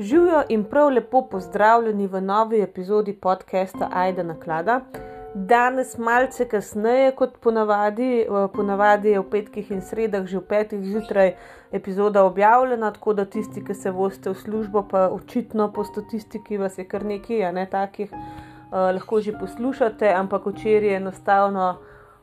Živijo in prav lepo pozdravljeni v novi epizodi podcasta Aida na Klada. Danes malce kasneje kot ponavadi, ponavadi je v petkih in sredah, že v petih zjutraj epizoda objavljena, tako da tisti, ki se voste v službo, pa očitno po statistiki vas je kar nekaj, ne takih, eh, lahko že poslušate, ampak včeraj je enostavno.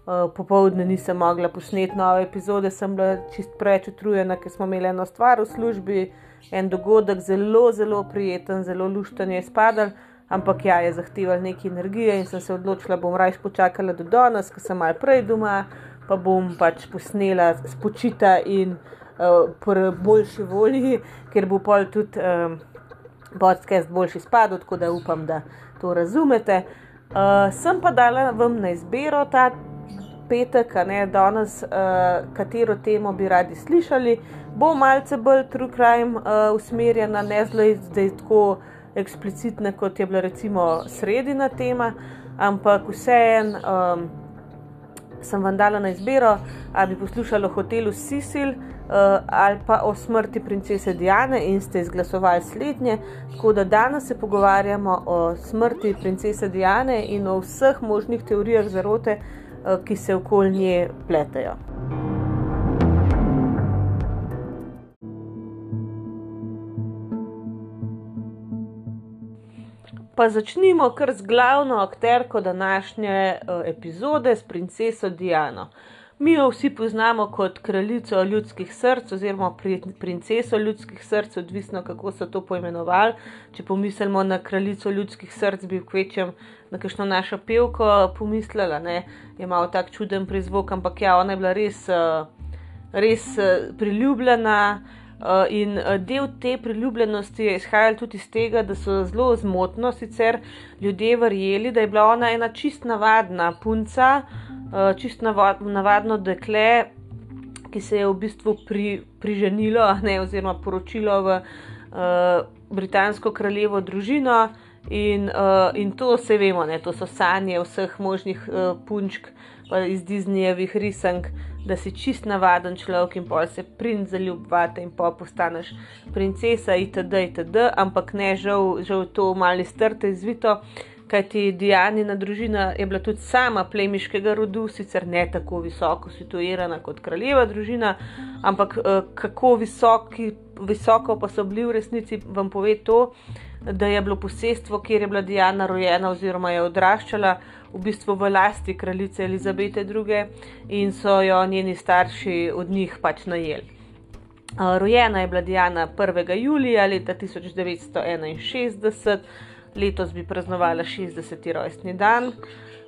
Uh, popovdne nisem mogla posneti nove epizode, sem bila čist preveč utrujena, ker smo imeli eno stvar v službi, en dogodek, zelo, zelo prijeten, zelo lušten je spadal, ampak ja, je zahteval nekaj energije in sem se odločila, bom raje počakala do danes, ker sem malo prej doma, pa bom pač posnela spočita in uh, po boljši volji, ker bo pol tudi um, podcast boljši spadal, tako da upam, da to razumete. Uh, sem pa dala vam na izbiro ta petek, ne danes, uh, katero temo bi radi slišali. Bo malce bolj true crime uh, usmerjena, ne zdaj tako eksplicitna, kot je bila recimo sredina tema, ampak vseeno um, sem vam dala na izbiro, ali bi poslušali o hotelu Sisil uh, ali pa o smrti princese Diane in ste izglasovali slednje. Tako da danes se pogovarjamo o smrti princese Diane in o vseh možnih teorijah zarote. Eh, ki se okoli nje pletejo. Pa začnimo kar z glavno akterko današnje uh, epizode, s princeso Diano. Mi jo vsi poznamo kot kraljico ljudskih src, oziroma princeso ljudskih src, odvisno kako so to poimenovali. Če pomislimo na kraljico ljudskih src, bi kvečem na kakšno našo pevko pomislila, da je malo tak čuden prizvok, ampak ja, ona je bila res, eh, res eh, priljubljena. Uh, in del te priljubljenosti je izhajal tudi iz tega, da so zelo zmotno sicer ljudje verjeli, da je bila ona ena čist navadna punca, uh, čist navadno dekle, ki se je v bistvu pri, priženilo ne, oziroma poročilo v uh, britansko kraljevo družino. In, uh, in to vse vemo, ne? to so sanje vseh možnih uh, punčk iz Disneyjevih risank, da si čist navaden človek in pa se princ zaljubvate in pa postaneš princesa itd. itd. Ampak ne, žal, žal to mali strte izvito. Kaj ti Dianina družina je bila tudi sama plemiškega rodu, sicer ne tako visoko situirana kot kraljeva družina, ampak uh, kako visoki, visoko pa so bili v resnici, vam pove to, da je bilo posestvo, kjer je bila Diana rojena oziroma je odraščala, v bistvu v lasti kraljice Elizabete II. in so jo njeni starši od njih pač najeli. Rojena je bila Diana 1. julija leta 1961, letos bi praznovala 60. rojstni dan.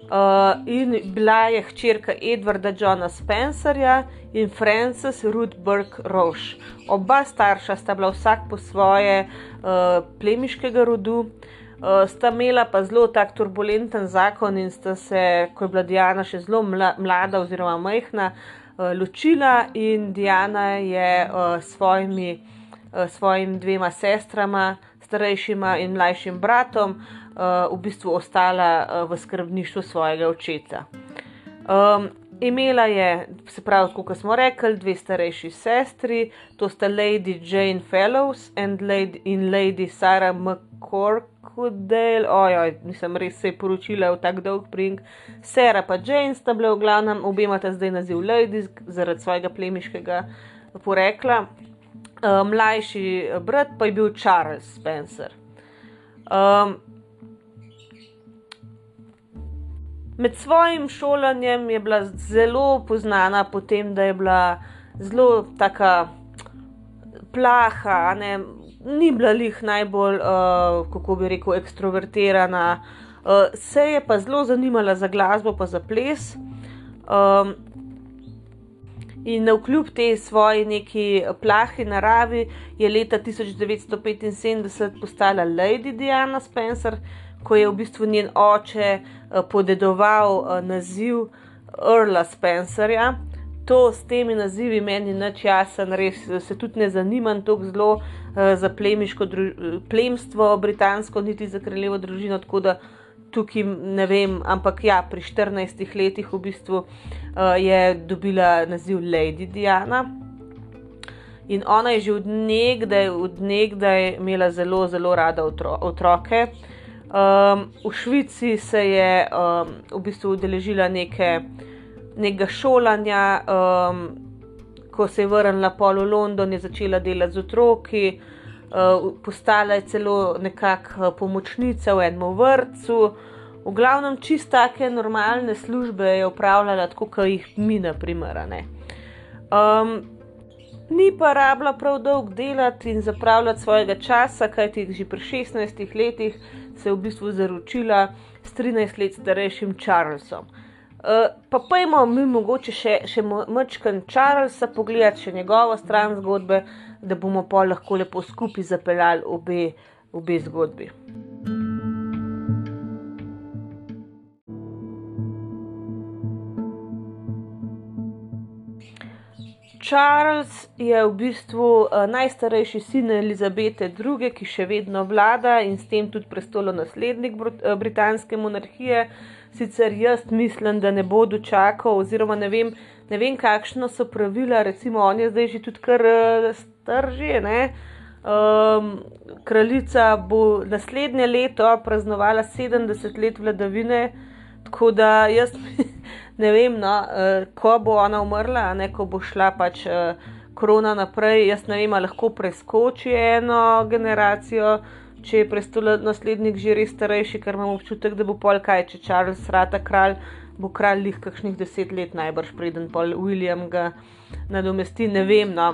Uh, in bila je hčerka Edwarda Johna Spencerja in Frances Ruth Burke Roche. Oba starša sta bila vsak po svoje uh, plemiškega rodu, uh, sta imela pa zelo tak turbulenten zakon in sta se, ko je bila Diana še zelo mla, mlada oziroma majhna, uh, ločila in Diana je uh, svojimi, uh, svojim dvema sestrama, starejšima in mlajšim bratom, uh, v bistvu ostala uh, v skrbništvu svojega očeta. Um, imela je, se pravi, kot smo rekli, dve starejši sestri, to sta Lady Jane Fellows lady, in Lady Sarah McCorkudale. Ojoj, nisem res se poročila v tak dolg pring. Sarah pa Jane sta bile v glavnem, obema ta zdaj naziv Lady zaradi svojega plemiškega porekla. Uh, mlajši brat pa je bil Charles Spencer. Um, med svojim šolanjem je bila zelo poznana po tem, da je bila zelo taka plaha, ne, ni bila jih najbolj, uh, kako bi rekel, ekstrovertirana, uh, se je pa zelo zanimala za glasbo, pa za ples. Um, In vkljub tej svoji neki plahi naravi je leta 1975 postala Lady Diana Spencer, ko je v bistvu njen oče uh, podedoval uh, naziv Earla Spencerja. To s temi nazivi meni nič jasen, res se tudi ne zanimam tako zelo uh, za plemiško plemstvo, britansko, niti za kraljevo družino, tako da tukaj ne vem, ampak ja, pri 14 letih v bistvu uh, je dobila naziv Lady Diana. In ona je že od nekdaj, od nekdaj imela zelo, zelo rada otro, otroke. Um, v Švici se je um, v bistvu udeležila neke, nekega šolanja, um, ko se je vrnila pol v London, je začela delati z otroki, postala je celo nekakšna pomočnica v enem vrtu. V glavnem, čist take normalne službe je upravljala, tako kot jih mi, na primer. Um, ni pa rabila prav dolgo delati in zapravljati svojega časa, kajti že pri 16 letih se je v bistvu zaročila s 13 let starejšim Charlesom. Uh, pa pojmo mi mogoče še, še mrčkan Charlesa, pogledati še njegovo stran zgodbe, da bomo pa lahko lepo skupaj zapeljali obe, obe zgodbi. Charles je v bistvu uh, najstarejši sin Elizabete II., ki še vedno vlada in s tem tudi prestolo naslednik uh, britanske monarhije. Sicer jaz mislim, da ne bo dočakal, oziroma ne vem, ne vem kakšno so pravila, recimo on je zdaj že tudi kar uh, strži. Um, kraljica bo naslednje leto praznovala 70 let vladavine, tako da jaz. ne vem, no, uh, ko bo ona umrla, ne, ko bo šla pač uh, korona naprej. Jaz ne vem, ali lahko preskoči eno generacijo, če je prestol naslednik že res starejši, ker imam občutek, da bo pol kaj, če Charles Rata kralj. Bo kralj jih kakšnih deset let, najbrž preden pol William ga nadomesti, ne vem. No.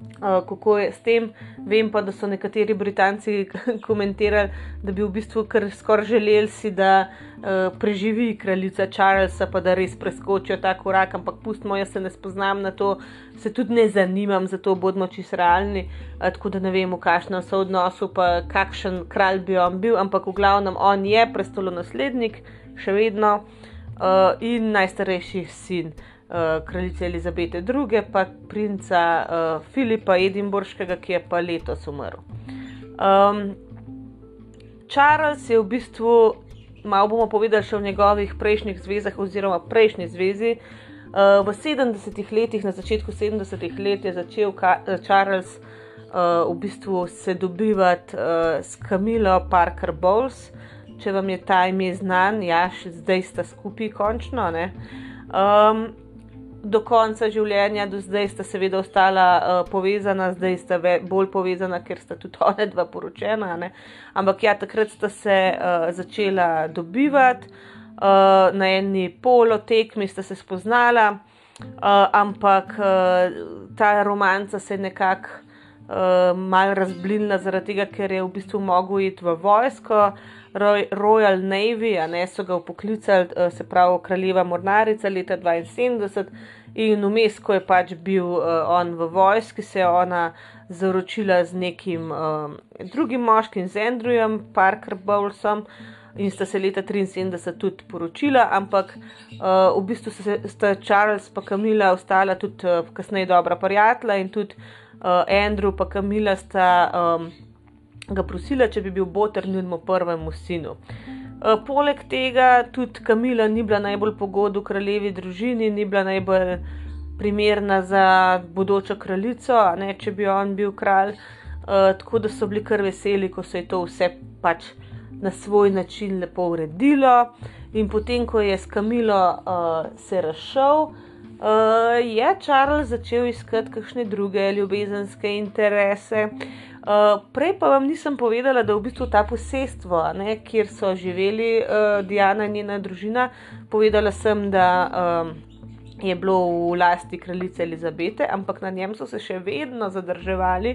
Uh, kako je s tem. Vem pa, da so nekateri Britanci komentirali, da bi v bistvu kar skoraj želeli si, da uh, preživi kraljica Charlesa, pa da res preskočijo ta korak, ampak pustimo, jaz se ne spoznam na to, se tudi ne zanimam, zato bodimo čisto realni. Uh, tako da ne vem, v kakšnem so odnosu, pa kakšen kralj bi on bil, ampak v glavnem on je prestolonaslednik, še vedno in najstarejši sin. Eh, kraljice Elizabete II., pa princa uh, Filipa Edinburškega, ki je pa letos umrl. Um, Charles je v bistvu, malo bomo povedali še o njegovih prejšnjih zvezah, oziroma prejšnji zvezi. Uh, v 70-ih letih, na začetku 70-ih let, je začel Charles uh, v bistvu se dobivati uh, s Kamilo Parker Bowles. Če vam je ta ime znan, ja, zdaj sta skupaj, končno. Um, do konca življenja, do zdaj sta seveda ostala uh, povezana, zdaj sta ve, bolj povezana, ker sta tudi ona dva poročena. Ne? Ampak ja, takrat sta se uh, začela dobivati, uh, na eni polotekmi sta se spoznala, uh, ampak uh, ta romanca se je nekako uh, mal razblinila zaradi tega, ker je v bistvu mogel iti v vojsko. Royal Navy, a ne so ga upoklicali, eh, se pravi kraljeva mornarica leta 72. In vmes, ko je pač bil uh, on v vojski, se je ona zaročila z nekim uh, drugim moškim, z Andrewom Parker Bowlesom. In sta se leta 73 tudi poročila, ampak uh, v bistvu sta Charles in Kamila ostala tudi uh, kasneje dobra prijatelja, in tudi uh, Andrew in Kamila sta. Um, ga prosila, če bi bil boter njenemu prvemu sinu. E, poleg tega tudi Kamila ni bila najbolj pogodna v kraljevi družini, ni bila najbolj primerna za bodočo kraljico, ne, če bi on bil kralj. E, tako da so bili kar veseli, ko se je to vse pač na svoj način lepo uredilo. In potem, ko je s Kamilo uh, se razšel, uh, je Charles začel iskati kakšne druge ljubezenske interese. Uh, Uh, prej pa vam nisem povedala, da v bistvu ta posestvo, ne, kjer so živeli uh, Diana in njena družina, povedala sem, da um, je bilo v lasti kraljice Elizabete, ampak na njem so se še vedno zadrževali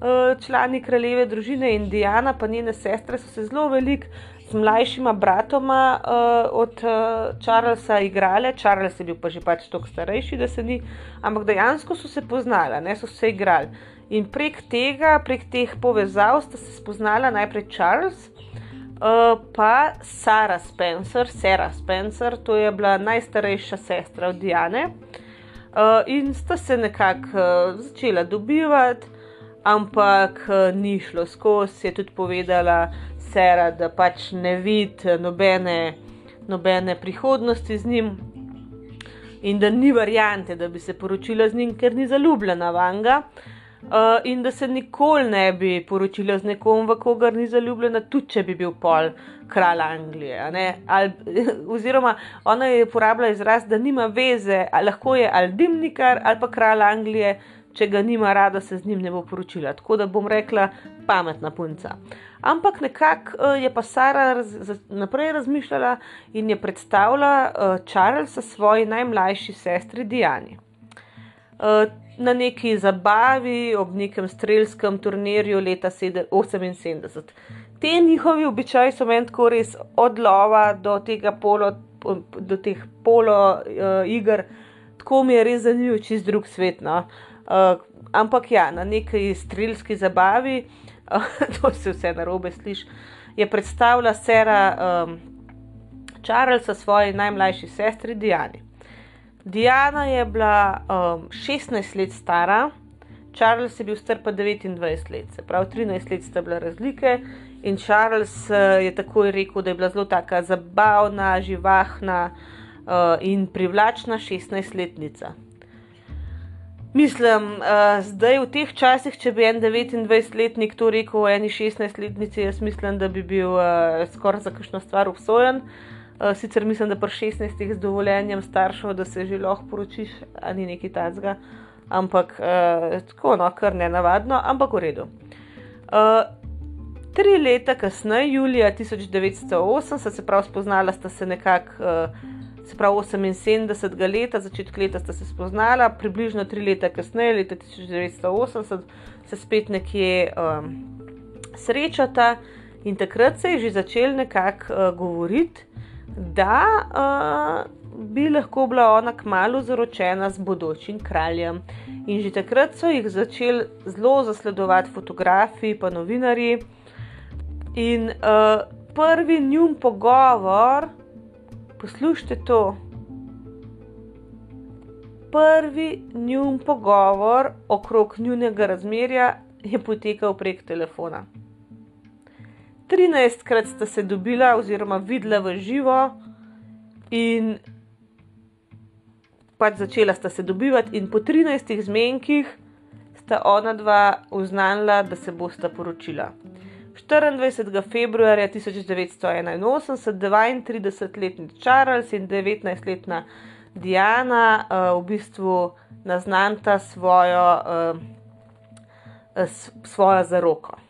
uh, člani kraljeve družine in Diana, pa njene sestre so se zelo veliko z mlajšima bratoma uh, od uh, Charlesa igrale. Charles je bil pa že pač toliko starejši, da se ni, ampak dejansko so se poznali, ne so se igrali. In prek tega, prek teh povezav, sta se spoznala najprej Charles, uh, pa Sara Spencer, Sarah Spencer, to je bila najstarejša sestra od Diane. Uh, in sta se nekako uh, začela dobivati, ampak uh, ni šlo skozi, je tudi povedala Sara, da pač ne vidi nobene, nobene prihodnosti z njim. In da ni variante, da bi se poročila z njim, ker ni zaljubljena v njega. Uh, in da se nikoli ne bi poročila z nekom, v kogar ni zaljubljena, tudi če bi bil pol kralj Anglije. Ali, oziroma, ona je uporabljala izraz, da nima veze, lahko je ali dimnikar ali pa kralj Anglije, če ga nima rada, se z njim ne bo poročila. Tako da bom rekla, pametna punca. Ampak nekako uh, je pa Sara raz, naprej razmišljala in je predstavila uh, Charlesa svoji najmlajši sestri Diani. Uh, na neki zabavi ob nekem strelskem turnirju leta 1978. Te njihovi običaji so meni tako res od lova do polo, do teh polo uh, iger, tako mi je res zanimivo, čist drug svet. No? Uh, ampak ja, na neki strelski zabavi, uh, to se vse na robe sliši, je predstavila sera um, Charlesa svoji najmlajši sestri Diani. Diana je bila um, 16 let stara, Charles je bil star pa 29 let, se pravi 13 let sta bila razlike. In Charles uh, je takoj rekel, da je bila zelo tako zabavna, živahna uh, in privlačna 16-letnica. Mislim, uh, zdaj v teh časih, če bi en 29-letnik to rekel o eni 16-letnici, jaz mislim, da bi bil uh, skoraj za kakšno stvar obsojen. Uh, sicer mislim, da pri 16 z dovoljenjem staršev, da se že lahko poročiš, ni nekaj tajnega, ampak uh, tako, no, kar ne navadno, ampak v redu. Uh, tri leta kasneje, julija 1980, se pravi, spoznala sta se nekako, uh, se pravi, 78 leta, začetek leta sta se spoznala, približno tri leta kasneje, leta 1980, se spet nekje um, srečata in takrat se je že začel nekako uh, govoriti da uh, bi lahko bila ona kmalo zaročena z bodočim kraljem. In že takrat so jih začeli zelo zasledovati fotografi, pa novinari. In uh, prvi njun pogovor, poslušajte to. Prvi njun pogovor okrog njunega razmerja je potekal prek telefona. 13 krat sta se dobila, oziroma videla v živo, in pač začela sta se dobivati, in po 13 zmenkih sta ona dva uznala, da se bosta poročila. 24. februarja 1981, 32-letni Charles in 19-letna Diana uh, v bistvu naznanta svojo, uh, svojo zaroko.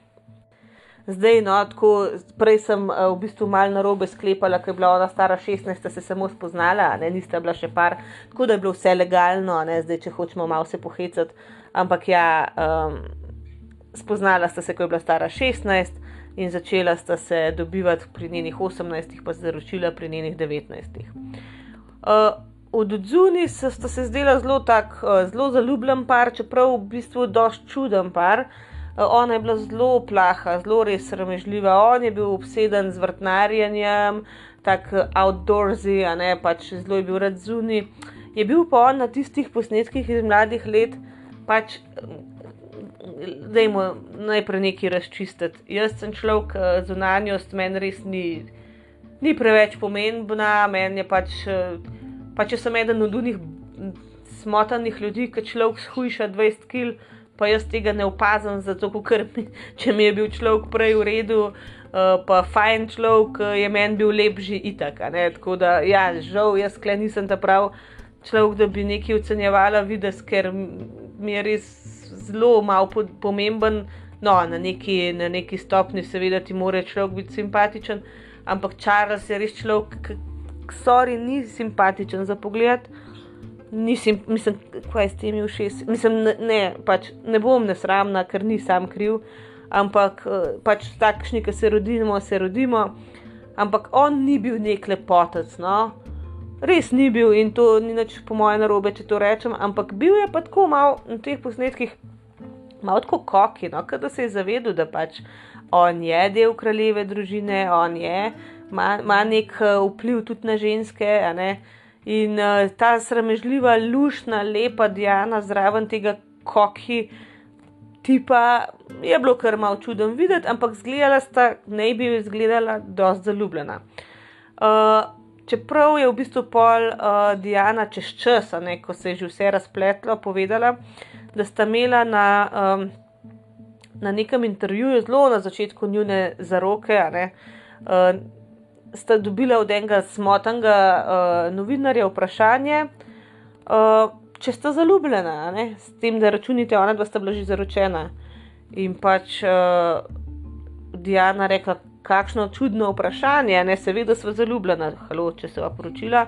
Zdaj, no, tako, prej sem uh, v bistvu malo na robe sklepala, ker je bila ona stara 16, se samo spoznala, ne, nista bila še par, tako da je bilo vse legalno, ne, zdaj, če hočemo malo se pohecati. Ampak ja, um, spoznala sta se, ko je bila stara 16 in začela sta se dobivati pri njenih 18, pa se zaročila pri njenih 19. Uh, od odzuni sta se zdela zelo, tak, uh, zelo zaljubljen par, čeprav v bistvu dosti čuden par. Eh, ona je bila zelo plaha, zelo res sramežljiva. On je bil obseden z vrtnarjenjem, tako outdoorsy, a ne pač zelo je bil rad zunaj. Je bil pa on na tistih posnetkih iz mladih let, pač da jim najprej nekaj razčistiti. Jaz sem človek, eh, zunanjost meni res ni, ni preveč pomembna, meni je pač, eh, pač sem eden od unih smotanih ljudi, ki človek shujša 20 kg pa jaz tega ne opazim, zato ker če mi je bil človek prej v redu, uh, pa fajn človek, je meni bil lep že itak. Tako da, ja, žal, jaz kle nisem ta prav človek, da bi nekaj ocenjevala vides, ker mi je res zelo malo pomemben. No, na neki, na neki stopni, seveda, ti mora človek biti simpatičen, ampak Charles je res človek, ki sori ni simpatičen za pogled nisem, mislim, kaj s temi všesi. Mislim, ne, ne, pač ne bom nesramna, ker nisem kriv, ampak eh, pač takšni, ki se rodimo, se rodimo. Ampak on ni bil nek lepotec, no. Res ni bil in to ni nič po mojem narobe, če to rečem, ampak bil je pa tako mal na teh posnetkih, malo tako koki, no, da se je zavedel, da pač on je del kraljeve družine, on je, ima nek eh, vpliv tudi na ženske, a ne. In uh, ta sramežljiva, lušna, lepa Diana zraven tega koki tipa je bilo kar malo čuden videti, ampak zgledala sta, naj bi izgledala, dosti zaljubljena. Uh, čeprav je v bistvu pol uh, Diana čez čas, ne, ko se je že vse razpletlo, povedala, da sta imela na, um, na nekem intervjuju, zelo na začetku njune zaroke, uh, sta dobila od enega smotnega uh, novinarja vprašanje, uh, če sta zaljubljena, ne? s tem, da računite, ona dva sta bila že zaročena. In pač uh, Diana rekla, kakšno čudno vprašanje, ne seveda sva zaljubljena, halo, če se va poročila.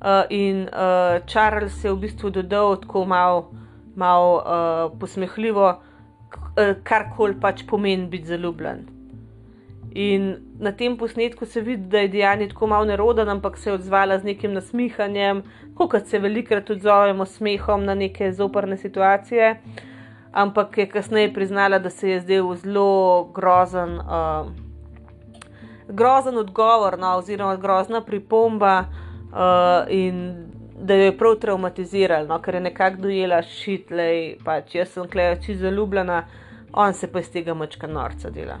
Uh, in uh, Charles je v bistvu dodal tako malo mal, uh, posmehljivo, kar koli pač pomeni biti zaljubljen. In na tem posnetku se vidi, da je Diana tako malo neroden, ampak se je odzvala z nekim nasmihanjem, kot se velikokrat odzovemo s smehom na neke zoprne situacije. Ampak je kasneje priznala, da se je zdel zelo grozen, uh, grozen odgovor, no, oziroma grozna pripomba, uh, in da jo je prav traumatizirala, no, ker je nekako dojela šitlej, pač jaz sem kleči zaljubljena, on se pa iz tega mačka norca dela.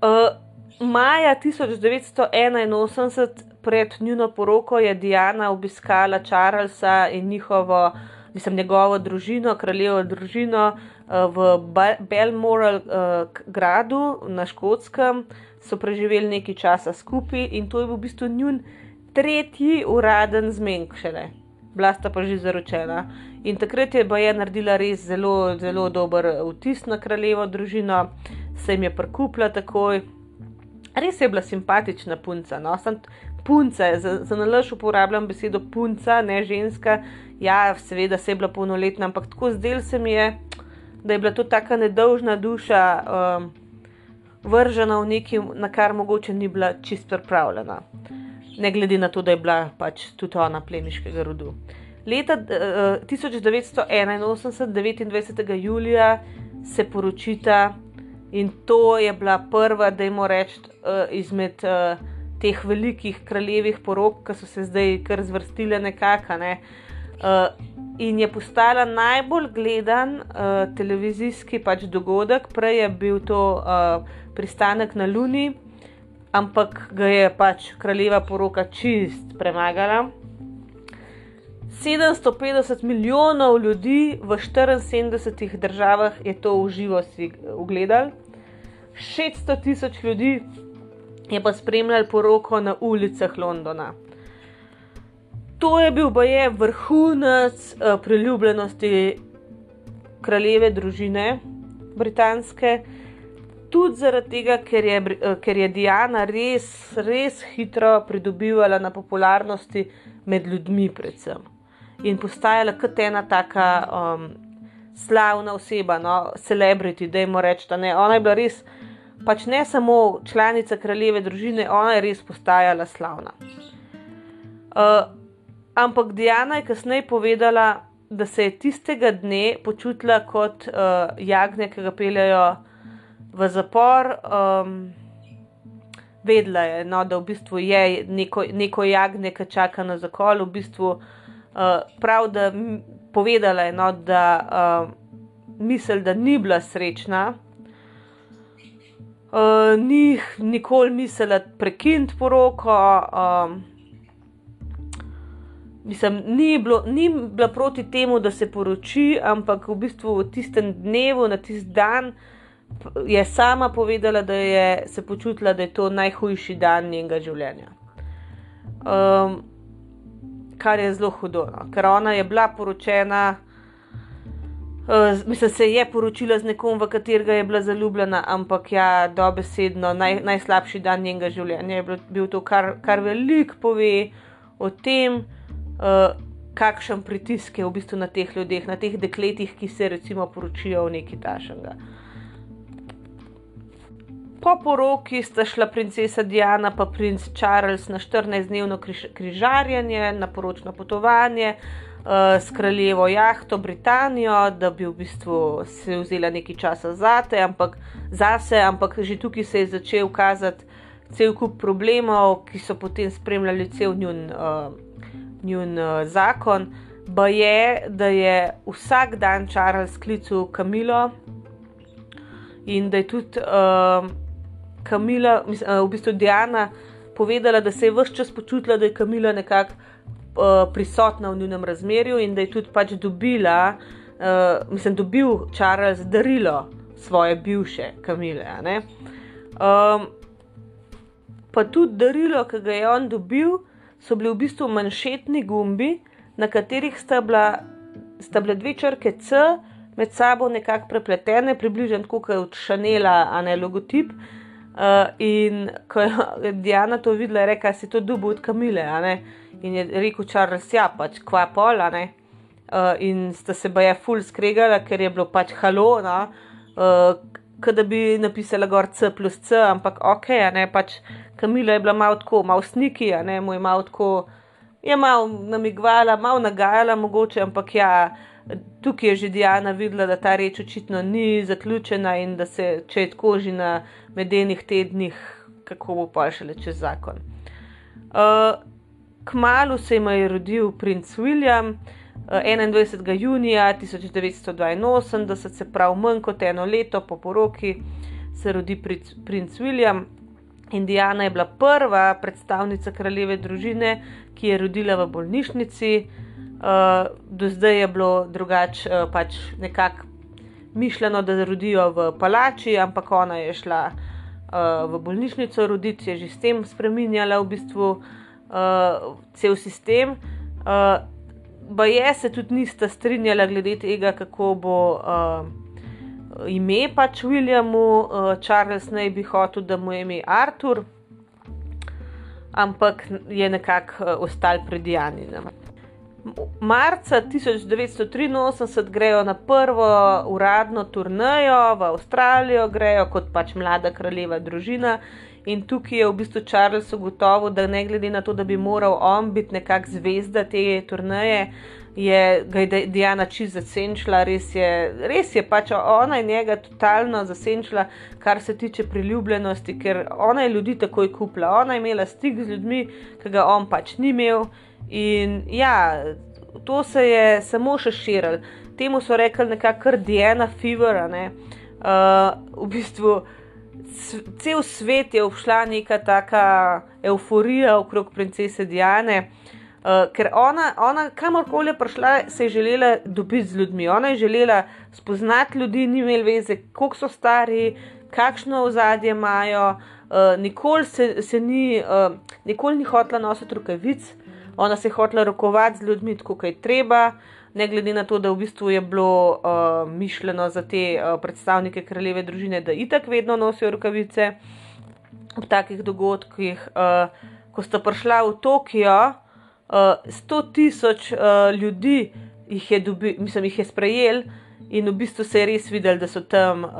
Uh, maja 1981, pred njuno poroko, je Diana obiskala Charlesa in njihovo, mislim, njegovo družino, kraljevo družino uh, v Belmoral uh, gradu na Škotskem. So preživeli nekaj časa skupaj in to je v bistvu njun tretji uraden zmenek šele. Bila sta pa že zaročena. In takrat je Baja naredila res zelo, zelo dober vtis na kraljevo družino se jim je prkupla takoj. Res je bila simpatična punca. No? Sem punca, za, za nalož uporabljam besedo punca, ne ženska. Ja, seveda se je bila polnoletna, ampak tako zdel se mi je, da je bila to tako nedolžna duša, um, vržena v nekaj, na kar mogoče ni bila čist pripravljena. Ne glede na to, da je bila pač tudi ona plemiškega rodu. Leta uh, 1981, 29. julija, se poročita In to je bila prva, da jim rečem, uh, izmed uh, teh velikih kraljevih porok, ki so se zdaj kar zvrstile nekako. Ne? Uh, in je postala najbolj gledan uh, televizijski pač dogodek, prej je bil to uh, pristanek na Luni, ampak ga je pač kraljeva poroka čist premagala. 750 milijonov ljudi v 74 državah je to v živo si ogledal, 600 tisoč ljudi je pa spremljal poroko na ulicah Londona. To je bil boje vrhunec uh, priljubljenosti kraljeve družine britanske, tudi zaradi tega, ker je, uh, ker je Diana res, res hitro pridobivala na popularnosti med ljudmi, predvsem in postajala kot ena taka um, slavna oseba, no, celebrity, da jim rečem, da ona je bila res, pač ne samo članica kraljeve družine, ona je res postajala slavna. Uh, ampak Diana je kasneje povedala, da se je tistega dne počutila kot uh, jagnje, ki ga peljajo v zapor. Um, vedela je, no, da v bistvu je neko, neko jagnje, ki čaka na zakol, v bistvu uh, prav, da povedala je, no, da uh, misel, da ni bila srečna. Uh, ni nikoli mislila prekiniti poroko, um, mislim, ni, bilo, ni bila proti temu, da se poroči, ampak v bistvu v tistem dnevu, na tisti dan, je sama povedala, da je se počutila, da je to najhujši dan njenega življenja. Um, kar je zelo hudo, no? ker ona je bila poročena. Uh, mislim, se je poročila z nekom, v katerega je bila zaljubljena, ampak ja, dobesedno naj, najslabši dan njenega življenja je bil, bil to, kar, kar veliko pove o tem, uh, kakšen pritisk je v bistvu na teh ljudeh, na teh dekletih, ki se recimo poročijo v neki tašnega. Po poroki sta šla princesa Diana in princ Charles na 14-dnevno križ, križarjenje, na poročno potovanje uh, s kraljevo jahto Britanijo, da bi v bistvu se vzela nekaj časa zate, ampak, zase, ampak že tukaj se je začel kazati cel kup problemov, ki so potem spremljali cel njun, uh, njun uh, zakon. Ba je, da je vsak dan Charles klical Kamilo in da je tudi. Uh, Kamila, v bistvu Diana, povedala, da se je vse čas počutila, da je Kamila nekako uh, prisotna v njenem razmerju in da je tudi pač dobila, uh, mislim, dobil Charles darilo svoje bivše Kamile. Um, pa tudi darilo, ki ga je on dobil, so bili v bistvu manšetni gumbi, na katerih sta, bila, sta bile dve črke C med sabo nekako prepletene, približno kot je od Šanela, a ne logotip. Uh, in ko je Diana to videla, je rekla, si to dubo od Kamile. In je rekel, Charles, ja, pač kva pol. Uh, in sta se baje full skregala, ker je bilo pač halo, no? uh, da bi napisala gor C plus C, ampak ok, ne pač Kamila je bila malo tako, malo sniki, ne moj malo tako, je malo namigvala, malo nagajala mogoče, ampak ja tukaj je že Diana videla, da ta reč očitno ni zaključena in da se če je tako že na medenih tednih, kako bo pa še le čez zakon. Uh, kmalu se jim je rodil princ William. 21. junija 1982, se pravi manj kot eno leto po poroki, se rodi princ William. Indijana je bila prva predstavnica kraljeve družine, ki je rodila v bolnišnici. Uh, do zdaj je bilo drugače, uh, pač nekako mišljeno, da rodijo v palači, ampak ona je šla uh, v bolnišnico roditi, je že s tem spremenjala v bistvu uh, cel sistem. Uh, Baje se tudi nista strinjala glede tega, kako bo uh, ime pač Williamu, uh, Charles naj bi hotel, da mu je ime Artur, ampak je nekako uh, ostal predjanjen. Marca 1983 grejo na prvo uradno turnejo v Avstralijo, grejo kot pač mlada kraljeva družina. In tukaj je v bistvu Charles ugotovil, da ne glede na to, da bi moral on biti nekakšna zvezda te turneje, je ga je Diana čisto zasenčila, res je, res je pač ona in njega totalno zasenčila, kar se tiče priljubljenosti, ker ona je ljudi takoj kupila, ona je imela stik z ljudmi, ki ga on pač ni imel. In ja, to se je samo še širilo. Temu so rekli nekako Diana Fever. Ne? Uh, v bistvu cel svet je obšla neka taka euforija okrog princese Diane. Uh, ker ona, ona kamorkoli je prišla, se je želela dobiti z ljudmi. Ona je želela spoznati ljudi, ni imela veze, koliko so stari, kakšno ozadje imajo. Uh, nikoli se, se ni, uh, nikoli ni hotela nositi rokavic, ona se je hotela rokovati z ljudmi, tako kot je treba, ne glede na to, da v bistvu je bilo uh, mišljeno za te uh, predstavnike kraljeve družine, da itak vedno nosijo rokavice ob takih dogodkih. Uh, ko sta prišla v Tokio, uh, 100 tisoč uh, ljudi jih je, dobi, mislim, jih je sprejel. In v bistvu se je res videl, da so tam uh,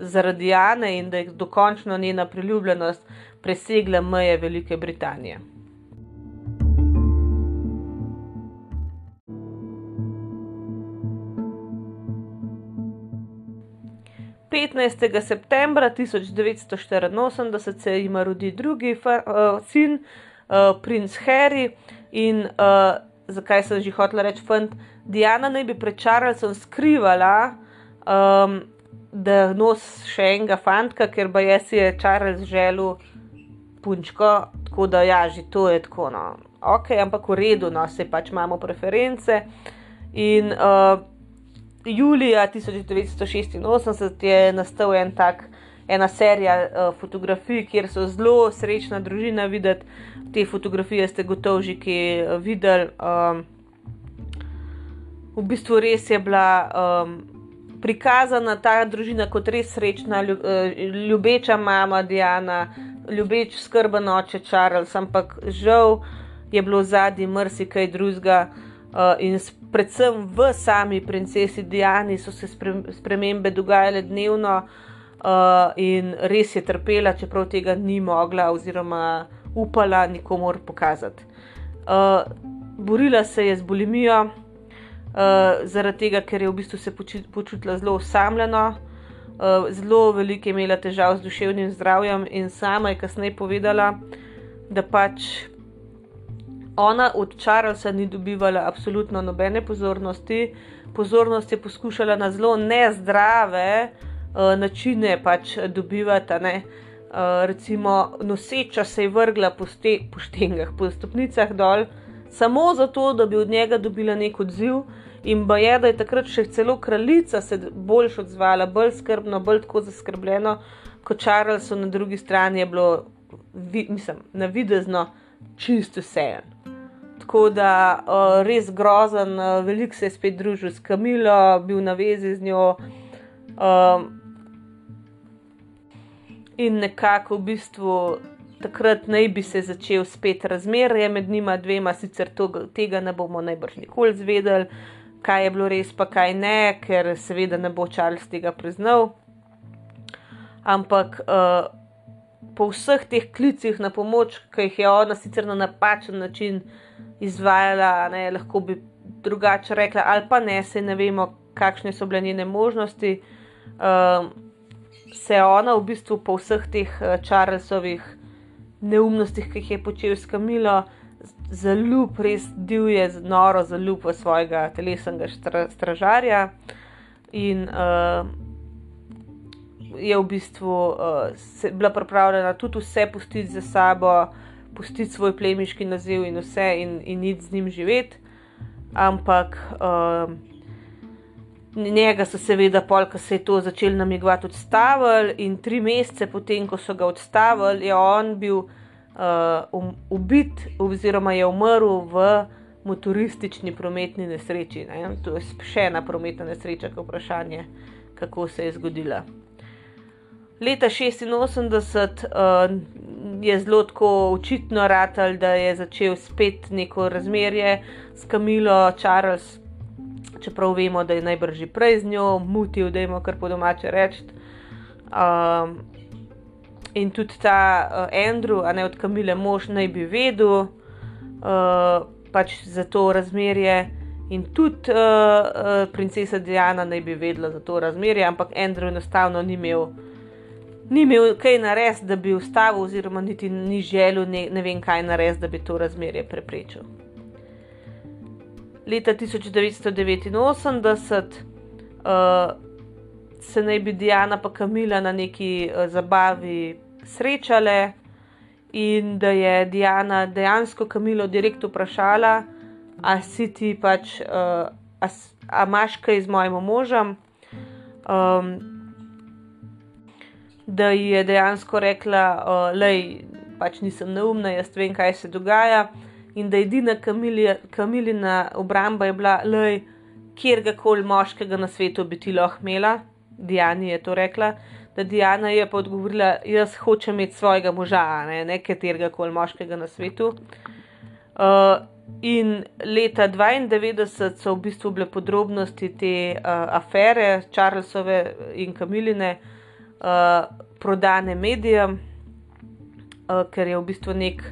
zaradi Jana in da je dokončno njena priljubljenost presegla meje Velike Britanije. 15. septembra 1984 se jim rodi drugi uh, sin, uh, princ Harry. In uh, zakaj sem že hotel reči, fant, Diana naj bi pred Charlesom skrivala, um, da nos še enega fanta, ker pa si je Charles želel punčko, tako da ja, že to je tako. No. Ok, ampak v redu, no, se pač imamo preference. In uh, julija 1986 je nastal en tak, ena serija uh, fotografij, kjer so zelo srečna družina videti. Te fotografije ste gotovo že kaj eh, videli. Um, v bistvu res je bila um, prikazana ta družina kot res srečna, ljubeča mama Diana, ljubeč skrben oče Charles, ampak žal je bilo zadnji mrsikaj drugega. Uh, in predvsem v sami princesi Diani so se spremembe dogajale dnevno, uh, in res je trpela, čeprav tega ni mogla oziroma upala nikomor pokazati. Uh, borila se je z bolimijo, uh, zaradi tega, ker je v bistvu se počutila zelo osamljeno. Uh, zelo veliko je imela težav z duševnim zdravjem, in sama je kasneje povedala, da pač Ona od Charlesa ni dobivala absolutno nobene pozornosti, pozornost je poskušala na zelo nezdrave uh, načine pač dobivati. Ne? Uh, recimo, noseča se je vrgla po, ste, po štengah, po stopnicah dol, samo zato, da bi od njega dobila nek odziv. In ba je, da je takrat še celo kraljica se bolj odzvala, bolj skrbno, bolj tako zaskrbljeno, kot Charlesu na drugi strani je bilo, vi, mislim, navidezno čisto vse. Tako da uh, res grozen, uh, veliko se je spet družil s Kamilo, bil na vezi z njo. Um, in nekako v bistvu takrat naj bi se začel spet razmerje med njima dvema, sicer to, tega ne bomo najbrž nikoli zvedeli, kaj je bilo res, pa kaj ne, ker seveda ne bo Charles tega priznal. Ampak uh, po vseh teh klicih na pomoč, ki jih je ona sicer na napačen način izvajala, ne, lahko bi drugače rekla, ali pa ne, se ne vemo, kakšne so bile njene možnosti. Uh, se je ona v bistvu po vseh teh uh, Charlesovih neumnostih, ki jih je počel s Kamilo, zelo res divje, noro zaljub v svojega telesnega stra, stražarja. In uh, je v bistvu uh, bila pripravljena tudi vse pustiti za sabo, pustiti svoj plemiški naziv in vse, in, in iti z njim živeti. Ampak uh, Njega so seveda, pol, ko se je to začelo namigovati, odstavili, in tri mesece potem, ko so ga odstavili, je on bil uh, um, ubit, oziroma je umrl v motoristični prometni nesreči. Ne? To je še ena prometna nesreča, ki je vprašanje, kako se je zgodila. Leta 86 uh, je zelo tako očitno ratal, da je začel spet neko razmerje s Kamilo Charles čeprav vemo, da je najbrž že prej z njo mutil, da jim kar po domače reči. Um, in tudi ta uh, Andrew, a ne od Kamile, mož naj bi vedel uh, pač za to razmerje. In tudi uh, uh, princesa Diana naj bi vedela za to razmerje, ampak Andrew enostavno ni imel, ni imel kaj narediti, da bi ustavil, oziroma niti ni želel, ne, ne vem kaj narediti, da bi to razmerje preprečil leta 1989 uh, se naj bi Diana in Kamila na neki uh, zabavi srečale, in da je Diana dejansko Kamilo direktno vprašala, a si ti pač, uh, a, a imaš kaj z mojim možem. Um, da ji je dejansko rekla, uh, pač nisem neumna, jaz vem, kaj se dogaja in da edina kamilina obramba je bila, da kjer koli moškega na svetu bi ti lahko imela. Diana je to rekla, da Diana je pa odgovorila, jaz hočem imeti svojega moža, ne, ne katerega koli moškega na svetu. Uh, in leta 92 so v bistvu bile podrobnosti te uh, afere, Charlesove in Kamiline, uh, prodane medijem, uh, ker je v bistvu nek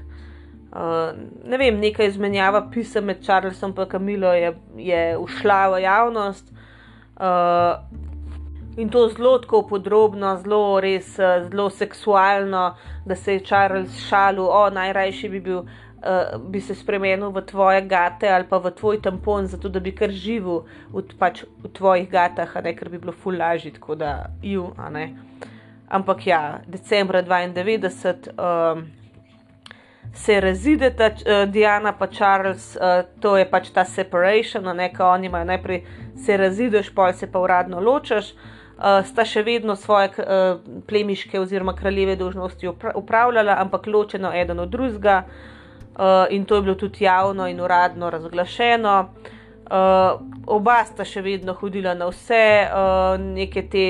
Uh, ne vem, neka izmenjava pisem med Charlesom in Kamilo je, je ušla v javnost. Uh, in to zelo tako podrobno, zelo res, zelo seksualno, da se je Charles šalil, o najrajši bi bil. Uh, bi se spremenil v tvoje gate ali pa v tvoj tampon, zato da bi kar živel v, pač, v tvojih gatah, ne, ker bi bilo ful lažje, tako da ju. Ampak ja, decembra 92. Um, se razideta, uh, Diana pa Charles, uh, to je pač ta separation, no, nekaj oni imajo najprej se razideš, pol se pa uradno ločeš. Uh, sta še vedno svoje uh, plemiške oziroma kraljeve dožnosti upravljala, ampak ločeno eden od drugega, uh, in to je bilo tudi javno in uradno razglašeno. Uh, oba sta še vedno hodila na vse, uh, te,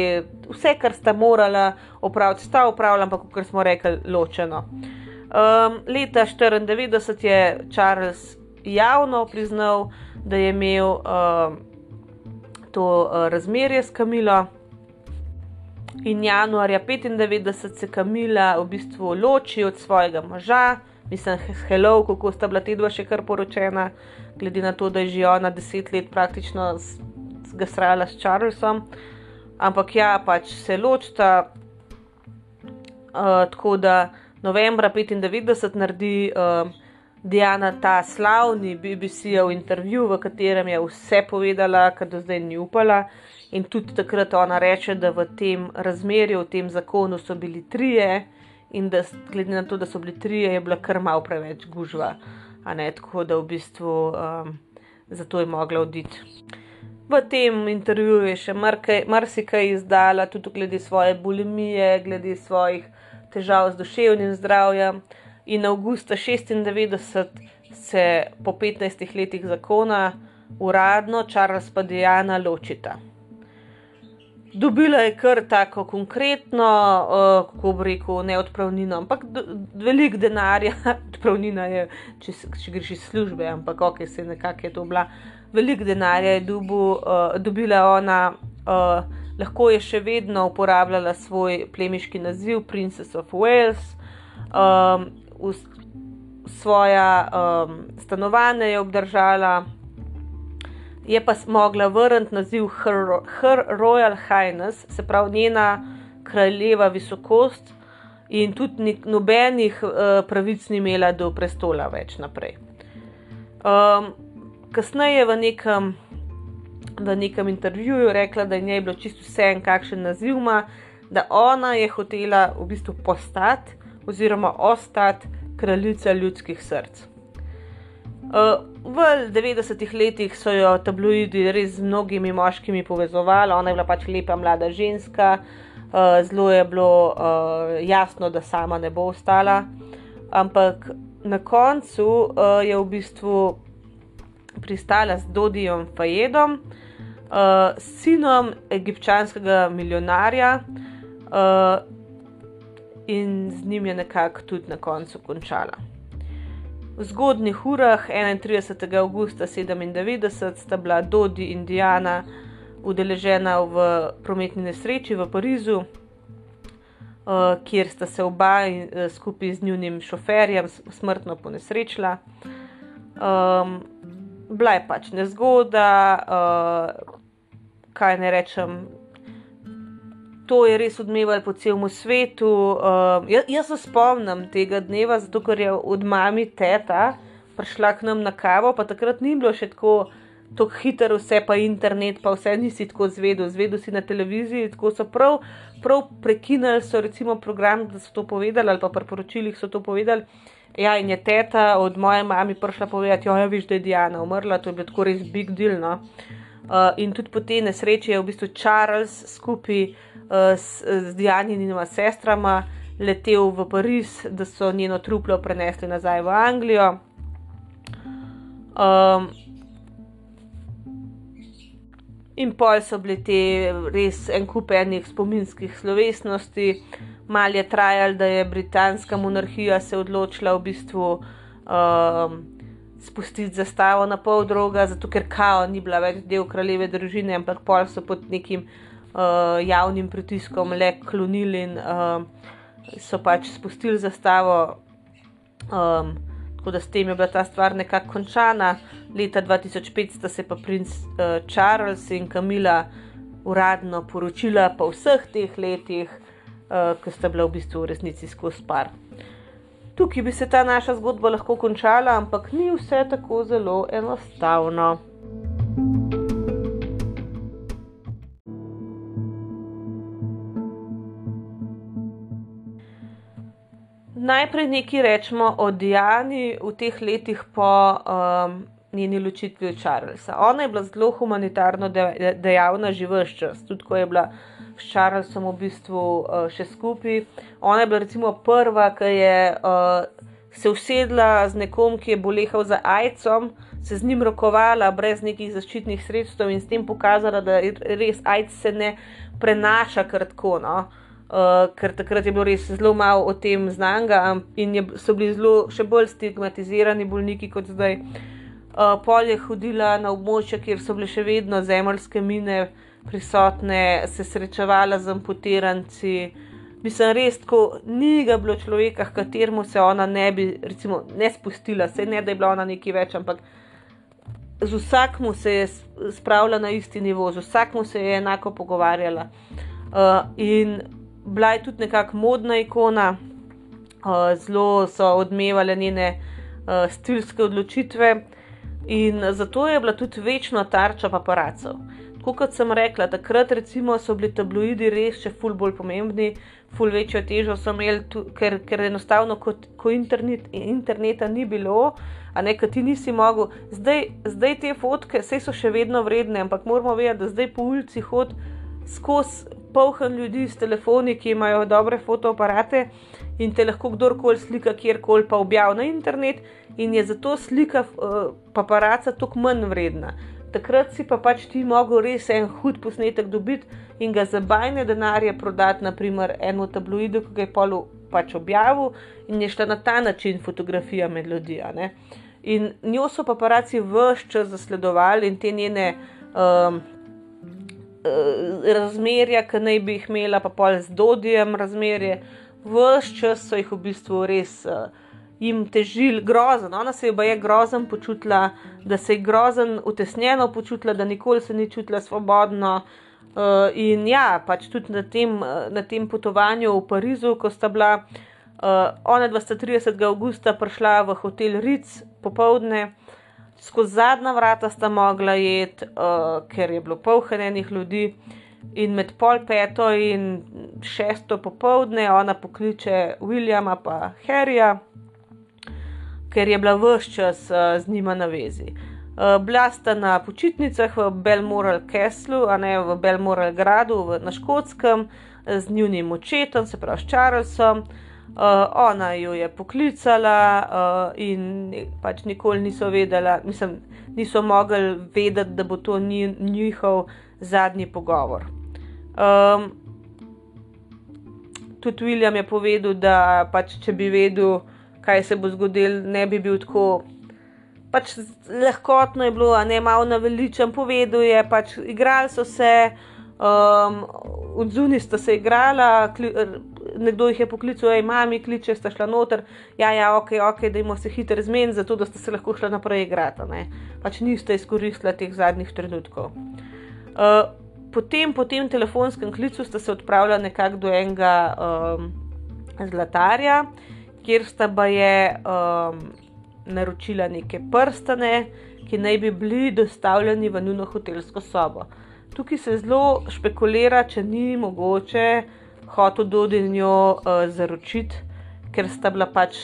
vse, kar sta morala opraviti, sta upravljala, ampak kot smo rekli, ločeno. Uh, Um, leta 1994 je Charles javno priznal, da je imel um, to uh, razmerje s Kamilo. In januarja 1995 se Kamila v bistvu loči od svojega moža, mislim, hello, kako sta bila te dva še kar poročena, glede na to, da je že ona deset let praktično zgasrala s Charlesom. Ampak ja, pač se ločta, uh, tako da novembra 1995 naredi uh, Diana ta slavni BBC-ov intervju, v katerem je vse povedala, kar do zdaj ni upala. In tudi takrat ona reče, da v tem razmerju, v tem zakonu so bili trije in da, glede na to, da so bili tri, je bila kar malo preveč gužva, a ne tako, da v bistvu um, zato je mogla oditi. V tem intervjuju je še marsikaj izdala, tudi glede svoje bulimije, glede svojih težav z duševnim zdravjem. In avgusta 96 se po 15 letih zakona uradno Charles pa Diana ločita. Dobila je kar tako konkretno, uh, kako bi rekel, ne odpravnino, ampak velik denarja, odpravnina je, če, če greš iz službe, ampak ok, se nekako je to bila. Velik denarja je dubu, uh, dobila ona, uh, lahko je še vedno uporabljala svoj plemiški naziv Princess of Wales, um, svoja um, stanovanja je obdržala je pa mogla vrniti naziv Her, Her Royal Highness, se pravi njena kraljeva visokost, in tudi nik, nobenih uh, pravic ni imela do prestola več naprej. Um, kasneje v nekem, v nekem intervjuju rekla, da je njej bilo čisto vse en, kakšen naziv ima, da ona je hotela v bistvu postati oziroma ostati kraljica ljudskih src. Uh, v 90-ih letih so jo tabloidi res z mnogimi moškimi povezovali, ona je bila pač lepa mlada ženska, uh, zelo je bilo uh, jasno, da sama ne bo ostala. Ampak na koncu je v bistvu pristala z Dodijem Fajedom, sinom egipčanskega milijonarja. In z njim je nekako tudi na koncu končala. V zgodnih urah 31. augusta 97 sta bila Dodi in Diana udeležena v prometni nesreči v Parizu, uh, kjer sta se oba uh, skupaj z njunim šoferjem smrtno ponesrečila. Um, bila je pač nezgoda, uh, kaj ne rečem, to je res odmevalo po celem svetu. Uh, jaz, jaz se spomnim tega dneva, zato ker je od mami teta prišla k nam na kavo, pa takrat ni bilo še tako. Tako hitro vse, pa internet, pa vse nisi tako zvedel, zvedel si na televiziji. Tako so prav, prav prekinili, so recimo program, da so to povedali, ali pa pri poročilih so to povedali. Ja, in je teta od moje mame prišla povedati, jo je viš, da je Diana umrla, to je bilo tako res big deal. No? Uh, in tudi po tej nesreči je v bistvu Charles skupaj s, z Dianinima sestrama letel v Pariz, da so njeno truplo prenesli nazaj v Anglijo. Um, in pol so bili ti res en kup enih spominskih slovesnosti, mal je trajal, da je britanska monarhija se odločila v bistvu. Um, Spustiti zastavo na pol droga, zato ker kao ni bila več del kraljeve družine, ampak pol so pod nekim uh, javnim pritiskom le klonili in uh, so pač spustili zastavo. Um, tako da s tem je bila ta stvar nekako končana. Leta 2005 sta se pa princ uh, Charles in Kamila uradno poročila po vseh teh letih, uh, ko sta bila v bistvu v resnici skozi par. Tukaj bi se ta naša zgodba lahko končala, ampak ni vse tako zelo enostavno. Najprej nekaj rečemo o Diani v teh letih po um, njeni ločitvi od Charlesa. Ona je bila zelo humanitarno de dejavna že vse čas, tudi ko je bila s Charlesom v bistvu uh, še skupaj. Ona je bila recimo prva, ki je uh, se usedla z nekom, ki je bolehal za AIDS-om. Se z njim rokovala, brez nekih zaščitnih sredstev, in s tem pokazala, da res AIDS se ne prenaša kar tako. No? Uh, ker takrat je bilo res zelo malo o tem znanga in je, so bili zelo še bolj stigmatizirani bolniki kot zdaj. Uh, pol je hodila na območja, kjer so bile še vedno zemljske mine prisotne, se srečevala z amputiranci. Mislim, res, ko ni ga bilo človeka, kateremu se ona ne bi, recimo, ne spustila, se ne da je bila ona nekaj več, ampak z vsakim se je spravila na isti nivo, z vsakim se je enako pogovarjala. Uh, in bila je tudi nekako modna ikona, uh, zelo so odmevale njene uh, stilske odločitve in zato je bila tudi večna tarča paparacov. kot sem rekla, takrat recimo so bili tabloidi res še ful bolj pomembni, ful večjo težo so imeli, tu, ker, ker enostavno, kot, ko internet, interneta ni bilo, a ne, ti nisi mogel. Zdaj, zdaj te fotke, vse so še vedno vredne, ampak moramo vedeti, da zdaj po ulici hod skozi polhen ljudi s telefoni, ki imajo dobre fotoaparate in te lahko kdorkoli slika kjerkoli pa objavi na internet, in je zato slika uh, paparaca toliko manj vredna. Takrat si pa pač ti mogel res en hud posnetek dobiti in ga za bajne denarje prodati, naprimer, eno tabloidu, ki ga je polu pač objavil in je šla na ta način fotografija med ljudi. In njo so paparaci vse čas zasledovali in te njene um, razmerja, ki naj bi jih imela, pa pol z dodijem razmerje, vse čas so jih v bistvu res. Uh, Jim težil grozen, ona se je pa je grozen počutila, da se je grozen utesnjeno počutila, da nikoli se ni čutila svobodno, uh, Uh, in ja, pač tudi na tem, na tem potovanju v Parizu, ko sta bila uh, ona 30. augusta prišla v hotel Ritz popovdne, skozi zadnja vrata sta mogla jeti, uh, ker je bilo polhenenih ljudi. In med pol peto in šesto popovdne ona pokliče Williama pa Harryja, ker je bila vse čas uh, z njima na vezi. Eh, bila sta na počitnicah v Belmoral Castlu, a ne v Belmoral gradu v, na Škotskem, z njunim očetom, se pravi s Charlesom. Uh, ona jo je poklicala uh, in pač nikoli niso vedela, mislim, niso mogli vedeti, da bo to njihov zadnji pogovor. Um, tudi William je povedal, da pač, če bi vedel, kaj se bo zgodilo, ne bi bil tako pač lahkotno je bilo, a ne malo naveličen, povedal je, pač igrali so se, um, od zunaj sta se igrala, kli, nekdo jih je poklical, aj mami, kliče, sta šla noter, ja, ja, ok, ok, da jim se hitro zmeni, zato da sta se lahko šla naprej igrati, ne. Pač niste izkoristili teh zadnjih trenutkov. Uh, potem, po tem telefonskem klicu, sta se odpravila nekako do enega um, zlatarja, kjer sta pa je. Um, naročila neke prstane, ki naj bi bili dostavljeni v njuno hotelsko sobo. Tukaj se zelo špekulira, če ni mogoče hotel Dodinjo uh, zaročiti, ker sta bila pač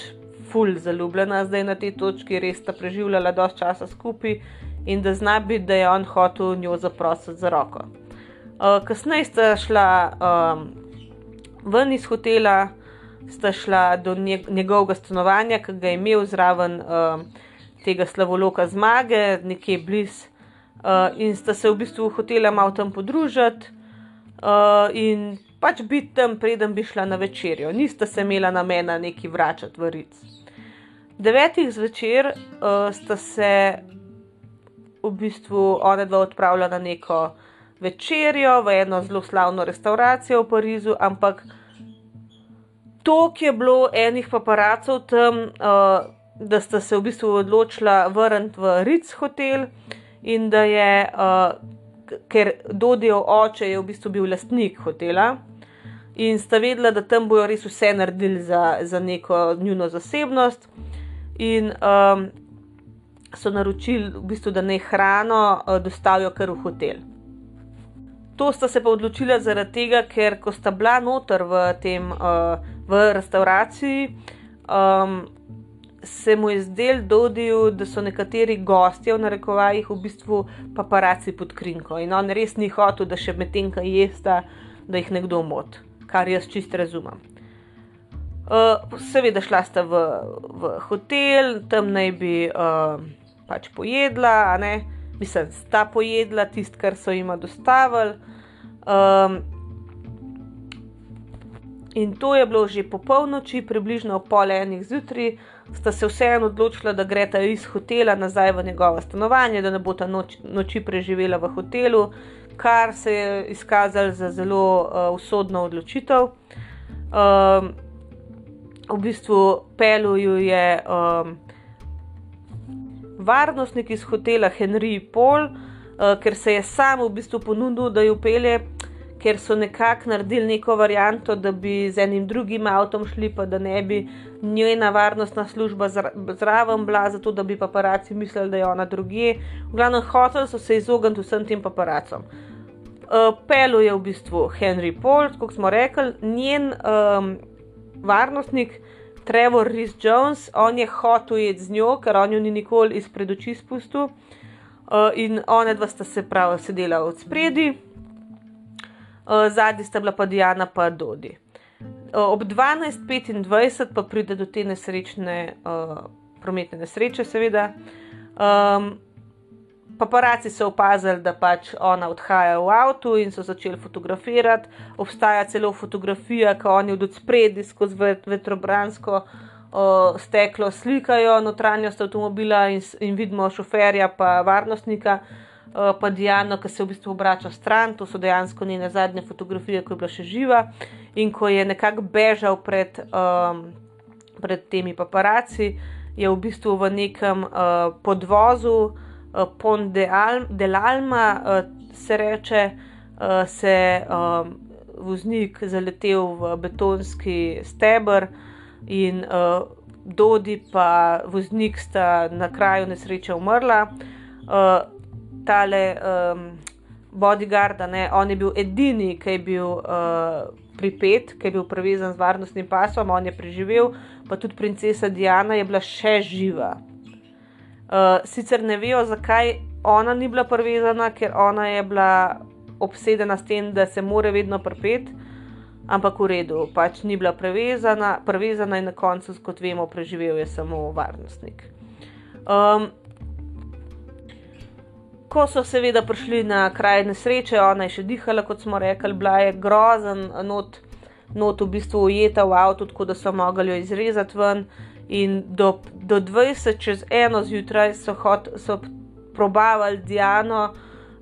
ful zaljubljena zdaj na tej točki, res sta preživljala dosti časa skupaj in da zna biti, da je on hotel njo zaprositi za roko. Uh, kasneje sta šla um, ven iz hotela, sta šla do njegovega stanovanja, ki ga je imel zraven uh, tega slavoloka zmage, nekje blizu, uh, in sta se v bistvu hotela malo tam podružiti uh, in pač biti tam, preden bi šla na večerjo. Nista se imela namena neki vračati v Ric. Devetih zvečer uh, sta se v bistvu ona dva odpravila na neko večerjo v eno zelo slavno restauracijo v Parizu, ampak toliko je bilo enih paparacov tam, uh, da sta se v bistvu odločila vrniti v Ritz hotel in da je, uh, ker Dodijo oče je v bistvu bil lastnik hotela. In sta vedela, da tam bojo res vse naredili za, za neko njuno zasebnost, in um, so naročili, v bistvu, da naj hrano uh, dostavijo kar v hotel. To sta se pa odločila zaradi tega, ker ko sta bila noter v tem uh, v restauraciji, um, se mu je zdel dodil, da so nekateri gostje v narekovajih v bistvu paparaci pod krinko. In on res ni hotel, da še medtem, kaj jesta, da jih nekdo mot, kar jaz čist razumem. Uh, seveda šla sta v, v hotel, tam naj bi uh, pač pojedla, mislim, sta pojedla tisto, kar so jima dostavili. Um, In to je bilo že po polnoči, približno pol enih zjutraj, sta se vseeno odločila, da greta iz hotela nazaj v njegovo stanovanje, da ne bo ta noč, noči preživela v hotelu, kar se je izkazalo za zelo uh, usodno odločitev. Um, v bistvu peluju je um, varnostnik iz hotela Henry Paul, uh, ker se je sam v bistvu ponudil, da jo pelje ker so nekako naredili neko varianto, da bi z enim drugim avtom šli, pa da ne bi njena varnostna služba zraven bila, zato da bi paparaci mislili, da je ona druge. V glavnem, hoteli so se izogniti vsem tem paparacom. Uh, Pelu je v bistvu Henry Paul, kot smo rekli, njen um, varnostnik Trevor Rhys Jones, on je hotel jeti z njo, ker on jo ni nikoli izpred oči spustil. Uh, in ona dva sta se prav sedela od spredi, zadnji sta bila pa Diana pa Dodi. Uh, ob 12:25 pa pride do te nesrečne, uh, prometne nesreče, seveda. Um, Paparaci so opazili, da pač ona odhaja v avtu in so začeli fotografirati. Obstaja celo fotografija, ko oni od spredi skozi vetrobransko uh, steklo slikajo notranjost avtomobila in, in vidimo šoferja, pa varnostnika, uh, pa Diano, ki se v bistvu obrača stran. To so dejansko njene zadnje fotografije, ko je bila še živa in ko je nekako bežal pred, um, pred temi paparaci, je v bistvu v nekem uh, podvozu. Eh, Pont de, Al de Alma, uh, se reče, uh, se um, voznik zaletel v betonski stebr in uh, Dodi pa voznik sta na kraju nesreče umrla. Uh, tale um, bodyguard, ne, on je bil edini, ki je bil uh, pripet, ki je bil prevezan z varnostnim pasom, on je preživel, pa tudi princesa Diana je bila še živa. Uh, sicer ne vejo, zakaj ona ni bila prevezana, ker ona je bila obsedena s tem, da se mora vedno prepet, ampak v redu, pač ni bila prevezana, prevezana in na koncu, kot vemo, preživel je samo varnostnik. Um, ko so seveda prišli na kraj nesreče, ona je še dihala, kot smo rekli, bila je grozen, not, not v bistvu ujeta v avtu, tako da so mogli jo izrezati ven. In do, do 20 čez eno zjutraj so, hot, so probavali Diano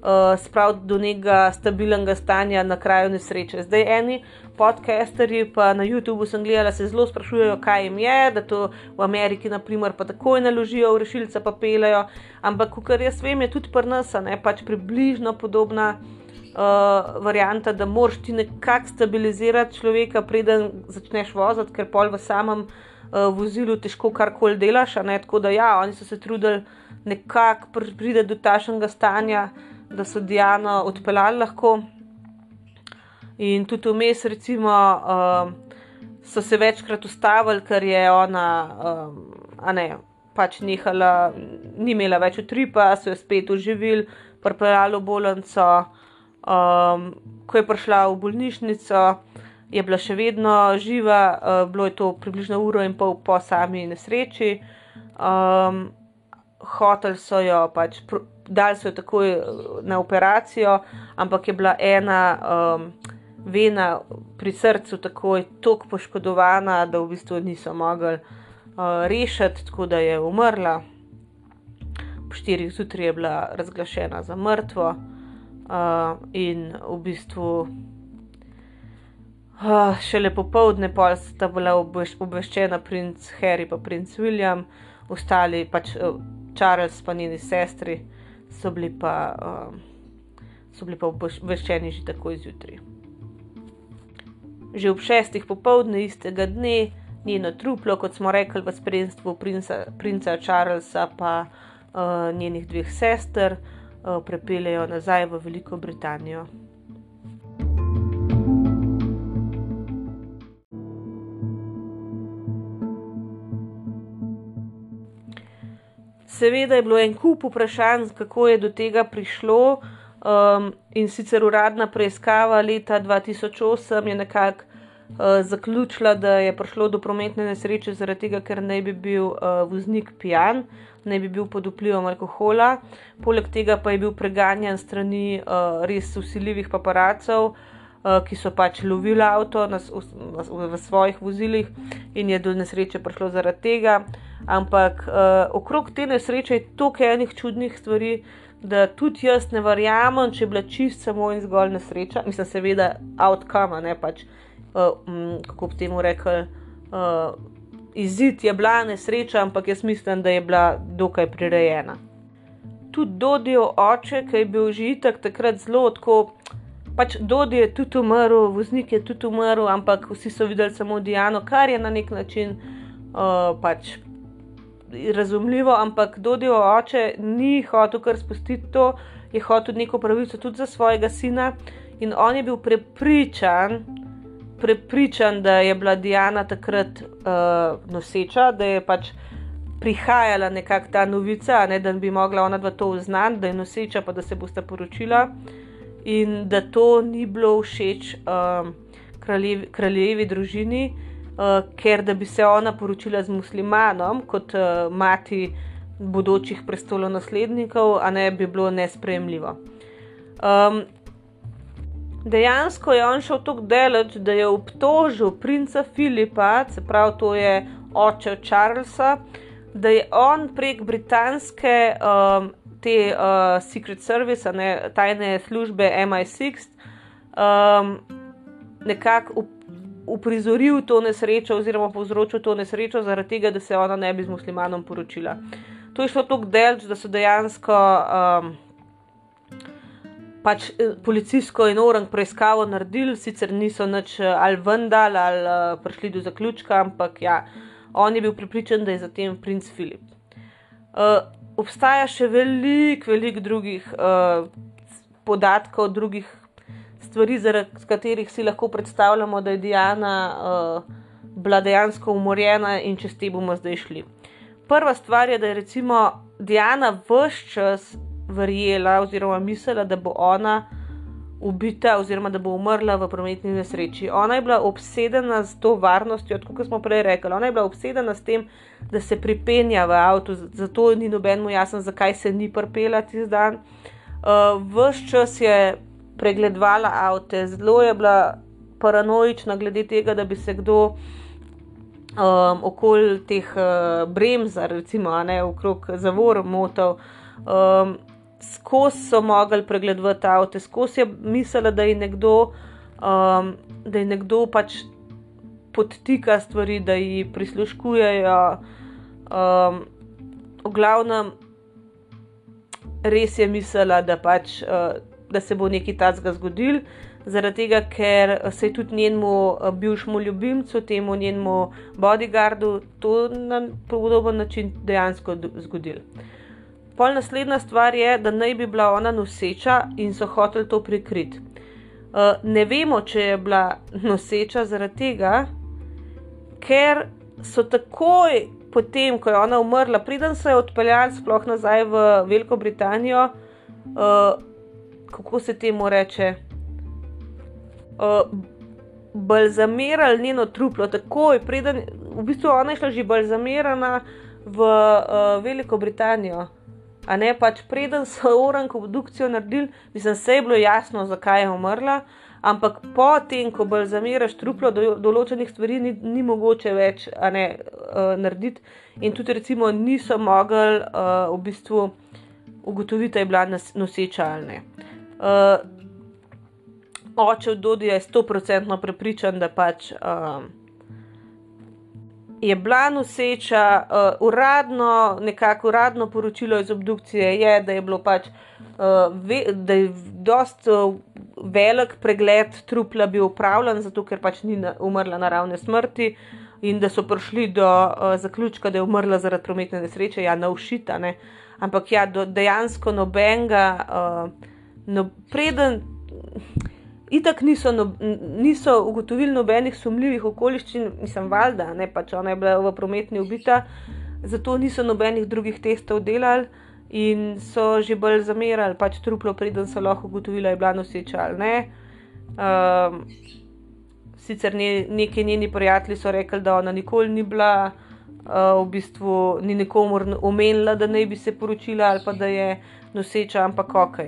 uh, spraviti do nekega stabilnega stanja na kraju nesreče. Zdaj eni podcasterji pa na YouTubu sem gledala, se zelo sprašujejo, kaj jim je, da to v Ameriki, naprimer, pa takoj naložijo v rešilce, pa pelejo. Ampak, kar jaz vem, je tudi pri nas, ne pač približno podobna. Uh, varianta, da moraš ti nekako stabilizirati človeka, preden začneš voziti, ker pol v samem uh, uh, vozilu težko karkoli delaš. Tako da, ja, oni so se trudili nekako priti do tašnega stanja, da so Diana odpeljali lahko. In tudi vmes, recimo, uh, so se večkrat ustavili, ker je ona, um, a ne, pač nehala, ni imela več utripa, so jo spet oživili, pripeljali v bolnico. Um, ko je prišla v bolnišnico, je bila še vedno živa, uh, bilo je to približno uro in pol po sami nesreči. Um, Hotel so jo pač, dali so jo takoj eh, na operacijo, ampak je bila ena um, vena pri srcu takoj tako poškodovana, da v bistvu niso mogli uh, rešiti, tako da je umrla. Po štirih zjutraj je bila razglašena za mrtvo uh, in v bistvu. Uh, šele popoldne pa sta bila obveščena princ Harry in princ William, ostali pač uh, Charles in njeni sestri so bili pa, uh, so bili pa obveščeni že tako izjutraj. Že ob šestih popoldne istega dne njeno truplo, kot smo rekli, v spremstvu princa, princa Charlesa in uh, njenih dveh sester, uh, prepeljejo nazaj v Veliko Britanijo. Seveda je bilo en kup vprašanj, kako je do tega prišlo. Um, in sicer uradna preiskava leta 2008 je nekako uh, zaključila, da je prišlo do prometne nesreče zaradi tega, ker naj bi bil uh, voznik pijan, naj bi bil pod vplivom alkohola. Poleg tega pa je bil preganjan strani uh, res usiljivih paparacov, uh, ki so pač lovili avto na, v, v, svojih vozilih in je do nesreče prišlo zaradi tega. Ampak uh, okrog te nesreče je toliko enih čudnih stvari, da tudi jaz ne verjamem, če je bila čist samo in zgolj nesreča. Mislim, seveda, outcome, ne pač, uh, um, kako bi temu rekel, uh, izid je bila nesreča, ampak jaz mislim, da je bila dokaj prirejena. Tudi Dodijo oče, ki je bil že itak takrat zelo tako pač Dodi je tudi umrl, voznik je tudi umrl, ampak vsi so videli samo Diano, kar je na nek način uh, pač razumljivo, ampak Dodijo oče ni hotel kar spustiti to, je hotel neko pravico tudi za svojega sina in on je bil prepričan. Prepričan, da je bila Diana takrat uh, noseča, da je pač prihajala nekakšna novica, ne, da bi mogla ona dva to uznati, da je noseča, pa da se bosta poročila. Uh, in da to ni bilo všeč um, kraljevi, kraljevi družini, uh, ker da bi se ona poročila z muslimanom kot uh, mati bodočih prestolonaslednikov, a ne bi bilo nespremljivo. Um, dejansko je on šel tako daleč, da je obtožil princa Filipa, se pravi, to je oče Charlesa, da je on prek britanske um, te uh, Secret Service, ne, tajne službe MI6, um, nekako uprizoril to nesrečo, oziroma povzročil to nesrečo, zaradi tega, da se ona ne bi z muslimanom poročila. To je šlo tako delč, da so dejansko um, pač eh, policijsko in orang preiskavo naredili, sicer niso nič eh, ali vendal ali uh, prišli do zaključka, ampak ja, on je bil pripričan, da je zatem princ Filip. Uh, obstaja še veliko, veliko drugih uh, podatkov, drugih stvari, zaradi katerih si lahko predstavljamo, da je Diana uh, bila dejansko umorjena in čez te bomo zdaj šli. Prva stvar je, da je recimo Diana vse čas verjela oziroma mislila, da bo ona ubita oziroma da bo umrla v prometni nesreči. Ona je bila obsedena z to varnostjo, kot smo prej rekli. Ona je bila obsedena s tem, da se pripenja v avtu, zato ni nobeno jasno, zakaj se ni prpela tisti dan. Uh, ves čas je pregledovala avte, zelo je bila paranoična glede tega, da bi se kdo um, okoli teh uh, bremzar, recimo, ne okrog zavor, motil. Um, skozi so mogli pregledovati avto, skozi je mislila, da je nekdo, um, da je nekdo pač podtika stvari, da ji prisluškujejo. Um, v glavnem, res je mislila, da, pač, uh, da se bo nekaj takega zgodil. Zaradi tega, ker se je tudi njenemu uh, bivšemu ljubimcu, temu njenemu bodyguardu, to na podoben način dejansko zgodilo. Pol naslednja stvar je, da naj bi bila ona noseča in so hoteli to prikriti. Uh, ne vemo, če je bila noseča zaradi tega, ker so takoj potem, ko je ona umrla, preden so jo odpeljali sploh nazaj v Veliko Britanijo, uh, kako se temu reče, uh, balzamirali njeno truplo, takoj, preden, v bistvu ona je šla že balzamirana v uh, Veliko Britanijo. A ne pač preden so orang obdukcijo naredili, mislim, se je bilo jasno, zakaj je umrla, ampak potem, ko bolj zamiraš truplo, do določenih stvari ni, ni mogoče več ne, uh, narediti. In tudi, recimo, niso mogli uh, v bistvu ugotoviti, da je bila noseča ali ne. Uh, oče od Dodi je stoprocentno prepričan, da pač. Uh, je bila noseča, uh, uradno, nekako uradno poročilo iz obdukcije je, da je bilo pač, uh, ve, da je dost uh, velik pregled trupla bil upravljen, zato ker pač ni na, umrla naravne smrti in da so prišli do uh, zaključka, da je umrla zaradi prometne nesreče, ja, na ušita, ne. Ampak ja, do, dejansko nobenega, uh, no, preden. Itak niso, no, niso ugotovili nobenih sumljivih okoliščin, nisem valjda, ne pač ona je bila v prometni ubita, zato niso nobenih drugih testov delali in so že bolj zamerali, pač truplo, preden so lahko ugotovili, da je bila noseča ali ne. Um, sicer ne, neki njeni prijatelji so rekli, da ona nikoli ni bila, uh, v bistvu ni nikomor omenila, da naj bi se poročila ali pa da je noseča, ampak ok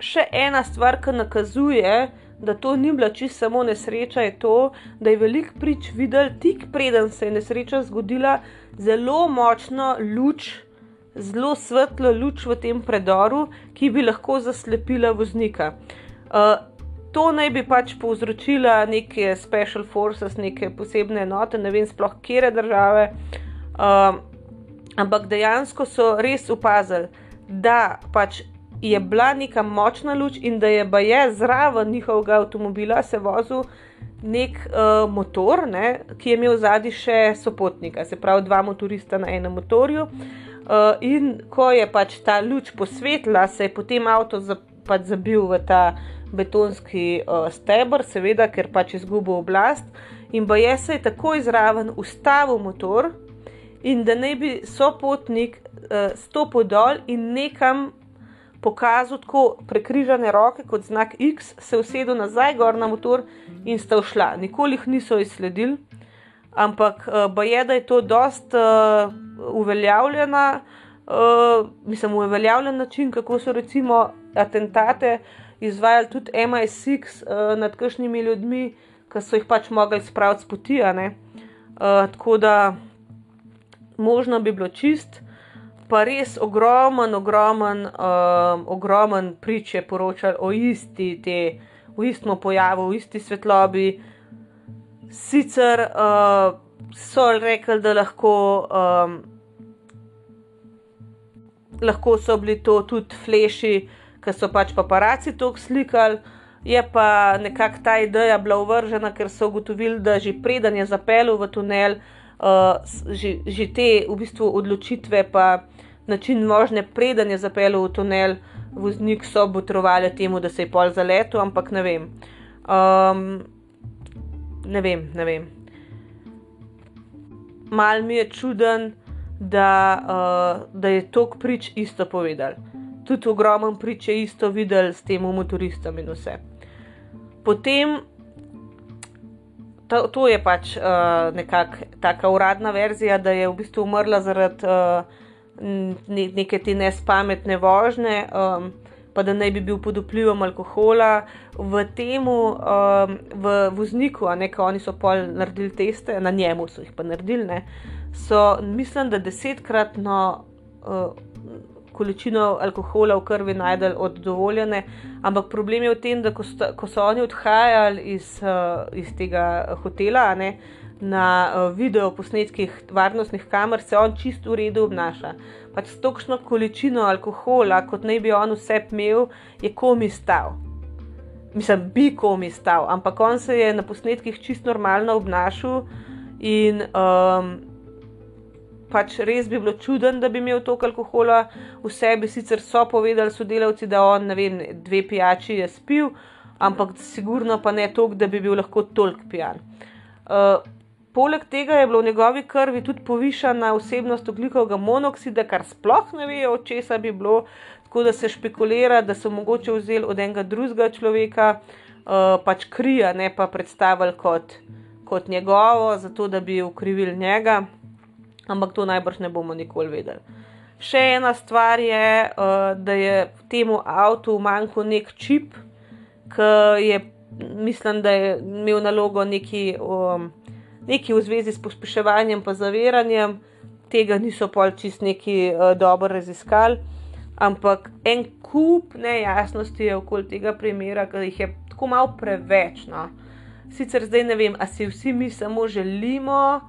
še ena stvar, ki nakazuje, da to ni bila čisto samo nesreča, je to, da je velik prič videl, tik preden se je nesreča zgodila, zelo močno luč, zelo svetlo luč v tem predoru, ki bi lahko zaslepila voznika. Uh, to naj bi pač povzročila neke special forces, neke posebne enote, ne vem sploh kere države. Uh, ampak dejansko so res opazili, da pač je bila neka močna luč in da je baje zraven njihovega avtomobila se vozil nek uh, motor, ne, ki je imel zadnji še sopotnika, se pravi dva motorista na enem motorju. Uh, in ko je pač ta luč posvetila, se je potem avto za, pač zabil v ta betonski uh, stebr, seveda, ker pač izgubil oblast. In baje se je tako izraven ustavil motor, in da ne bi sopotnik uh, stopil dol in nekam pokazal tako prekrižane roke kot znak X, se usedel nazaj gor na motor in sta šla. Nikoli jih niso izsledili, ampak uh, je, da je to dost uh, uveljavljena, uh, mislim, uveljavljen način, kako so recimo atentate izvajali tudi MI6 uh, nad kakšnimi ljudmi, ki so jih pač mogli spraviti s poti. Uh, tako da možno bi bilo čist pa res ogromen, ogromen, um, ogromen priče poročali o isti te, v istem pojavu, v isti svetlobi. Sicer uh, so rekli, da lahko, um, lahko so bili to tudi fleši, ki so pač paparaci to slikali. Je pa nekako ta ideja bila uvržena, ker so ugotovili, da že preden je zapeljal v tunel, uh, že, že te v bistvu odločitve, pa način vožnje, preden je zapeljal v tunel, voznik so botrovali temu, da se je pol zaletel, ampak ne vem. Um, ne vem, ne vem. Mal mi je čuden, da, uh, da je tok prič isto povedal. Tudi ogromen prič je isto videl s tem motoristom in vse. Potem, to, to je pač uh, nekakšna taka uradna verzija, da je v bistvu umrla zaradi. Uh, neke te nespametne vožnje, um, pa da naj bi bil pod vplivom alkohola, v tem, um, v vozniku, a ne ka oni so pol naredili teste, na njemu so jih pa naredili, ne, so mislim, da desetkratno. Uh, Količino alkohola v krvi najdel od dovoljene, ampak problem je v tem, da ko so, ko so oni odhajali iz, uh, iz tega hotela, ne, uh, na uh, video posnetkih varnostnih kamer se on čisto v redu obnaša. Pač s točno količino alkohola, kot naj bi on vse imel, je komi stal. Mislim, bi komi stal, ampak on se je na posnetkih čisto normalno obnašal in um, pač res bi bilo čuden, da bi imel toliko alkohola v sebi. Sicer so povedali sodelavci, da on, ne vem, dve pijači je spil, ampak sigurno pa ne toliko, da bi bil lahko toliko pijan. Uh, Poleg tega je bila v njegovi krvi tudi povišana vsebnost oglikovega monoksida, kar sploh ne vejo, od česa bi bilo, tako da se špekulira, da so mogoče vzeli od enega drugega človeka, uh, pač krija, ne pa predstavili kot, kot njegovo, zato da bi ukrivili njega, ampak to najbrž ne bomo nikoli vedeli. Še ena stvar je, uh, da je v tem avtu manjkal nek čip, ki je, mislim, da je imel nalogo neki. Um, nekaj v zvezi s pospeševanjem in zaviranjem, tega niso pol čist neki uh, dobro raziskali, ampak en kup nejasnosti je okoli tega primera, ker jih je tako malo preveč. No. Sicer zdaj ne vem, ali si vsi mi samo želimo,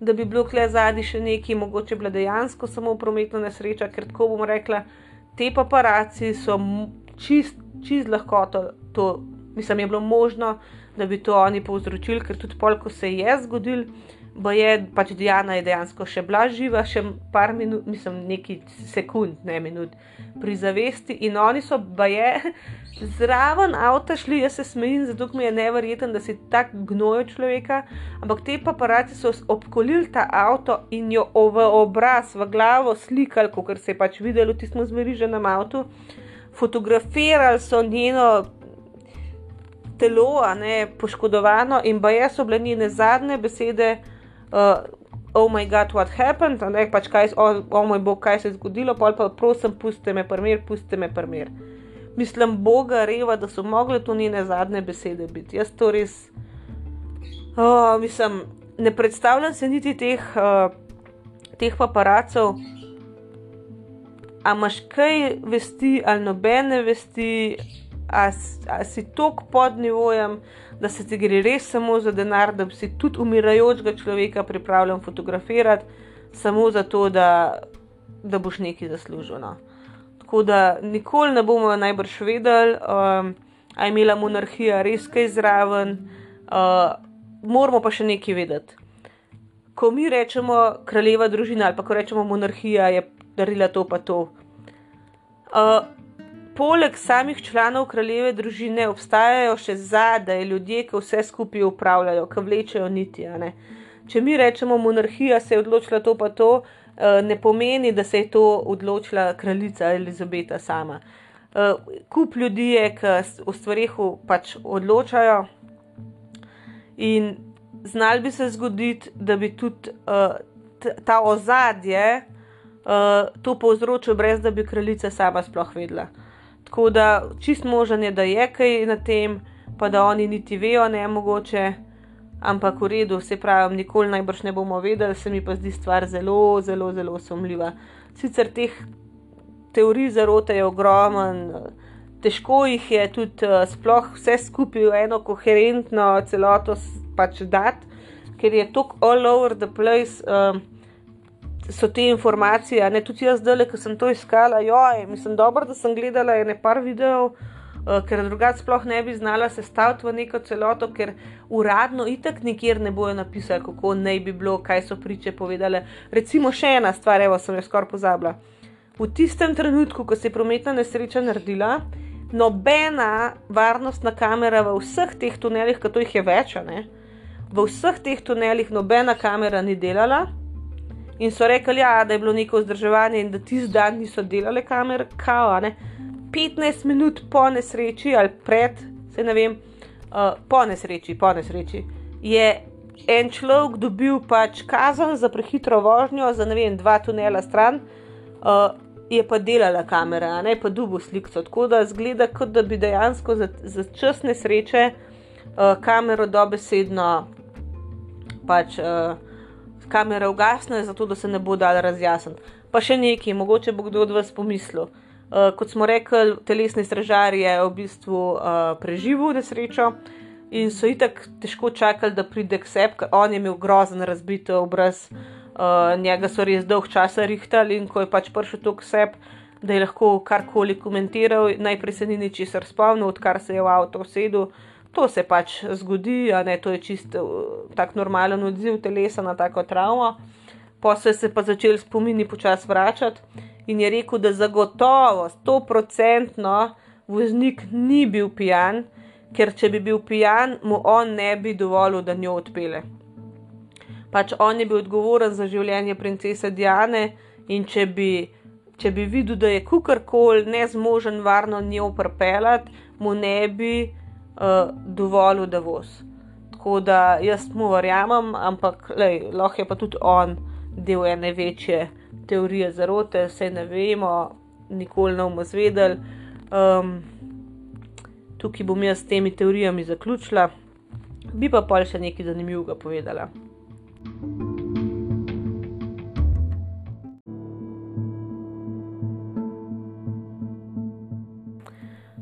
da bi bilo kle zadnji še neki, mogoče bila dejansko samo prometna nesreča, ker tako bom rekla, te paparaci so čist, čist lahko to, to, mislim, je bilo možno da bi to oni povzročili, ker tudi pol, ko se je zgodil, bo je pač Diana je dejansko še bila živa, še par minut, mislim, nekaj sekund, ne minut, pri zavesti in oni so pa je. Zraven avta šli, jaz se smejim, zato mi je nevreten, da si tako gnojo človeka, ampak te paparaci so obkolili ta avto in jo v obraz, v glavo slikali, kot se je pač videlo v tistem zmeriženem avtu. Fotografirali so njeno telo, ne, poškodovano, in pa je so bile njene zadnje besede, uh, oh moj bog, what happened, ne, pač kaj, oh, oh moj bog, kaj se je zgodilo, pa prosim, pustite me primer, pustite me primer. Mislim, Boga reva, da so mogle to njene zadnje besede biti. Jaz to res, oh, mislim, ne predstavljam se niti teh, uh, teh paparacov. A imaš kaj vesti ali nobene vesti, ali si tako pod nivojem, da se ti gre res samo za denar, da bi si tudi umirajočega človeka pripravljen fotografirati, samo zato, da, da boš nekaj zaslužil. No. Tako da nikoli ne bomo najbrž vedeli, um, ali je imela monarhija res kaj zraven, uh, moramo pa še nekaj vedeti. Ko mi rečemo kraljeva družina ali pa ko rečemo monarhija, je darila to pa to. Uh, poleg samih članov kraljeve družine obstajajo še zadaj ljudje, ki vse skupaj upravljajo, ki vlečejo niti. Če mi rečemo monarhija, se je odločila to pa to, uh, ne pomeni, da se je to odločila kraljica Elizabeta sama. Uh, kup ljudi je, ki v stvarih pač odločajo. In znal bi se zgoditi, da bi tudi uh, ta ozadje uh, to povzročil, brez da bi kraljica sama sploh vedela. Tako da čist možen je, da je kaj na tem, pa da oni niti vejo, ne mogoče, ampak v redu, se pravi, nikoli najbrž ne bomo vedeli, se mi pa zdi stvar zelo, zelo, zelo sumljiva. Sicer teh teorij zarote je ogromen. Težko jih je tudi uh, sploh vse skupaj v eno koherentno celoto pač dati, ker je tako all over the place. Uh, So te informacije, ne tudi jaz, zdaj, ki sem to iskala, joj, mislim, dobro, da sem gledala ene par videov, uh, ker drugače sploh ne bi znala sestaviti v neko celoto, ker uradno itak nikjer ne bojo napisali, kako naj bi bilo, kaj so priče povedale. Recimo še ena stvar, evo, sem jo skoraj pozabila. V tistem trenutku, ko se je prometna nesreča naredila, nobena varnostna kamera v vseh teh tunelih, kot jih je več, ne, v vseh teh tunelih nobena kamera ni delala. In so rekli, ja, da je bilo neko vzdrževanje in da tisti dan niso delale kamere, kao, ne. 15 minut po nesreči ali pred, se ne vem, uh, po nesreči, po nesreči, je en človek dobil pač kazen za prehitro vožnjo, za ne vem, dva tunela stran, uh, je pa delala kamera, ne pa dubo sliko. Tako da zgleda, kot da bi dejansko za, za čas nesreče uh, kamero dobesedno pač. Uh, Kamera ugasne, zato da se ne bo dal razjasniti. Pa še nekaj, mogoče bo kdo od vas pomislil. Uh, kot smo rekli, telesni stražar je v bistvu uh, preživel nesrečo in so itak težko čakali, da pride k sebi, ker on je imel grozen razbit obraz, uh, njega so res dolg časa rihtali in ko je pač prišel to k sebi, da je lahko karkoli komentiral, najprej se ni ničesar spomnil, odkar se je v avto usedel. To se pač zgodi, ne to je čisto uh, tak normalen odziv telesa na tako travmo. Posle se pa začel spomini počasi vračati in je rekel, da zagotovo, sto procentno, voznik ni bil pijan, ker če bi bil pijan, mu on ne bi dovolil, da njo odpele pač on je bil odgovoren za življenje princese Diane in če bi, če bi videl, da je kukorkoli nezmožen varno njo prpelati, mu ne bi uh, dovolil, da voz. Tako da jaz mu verjamem, ampak lej, lahko je pa tudi on del ene večje teorije zarote, vse ne vemo, nikoli ne bomo zvedeli. Um, tukaj bom jaz s temi teorijami zaključila, bi pa pa še nekaj zanimivega povedala.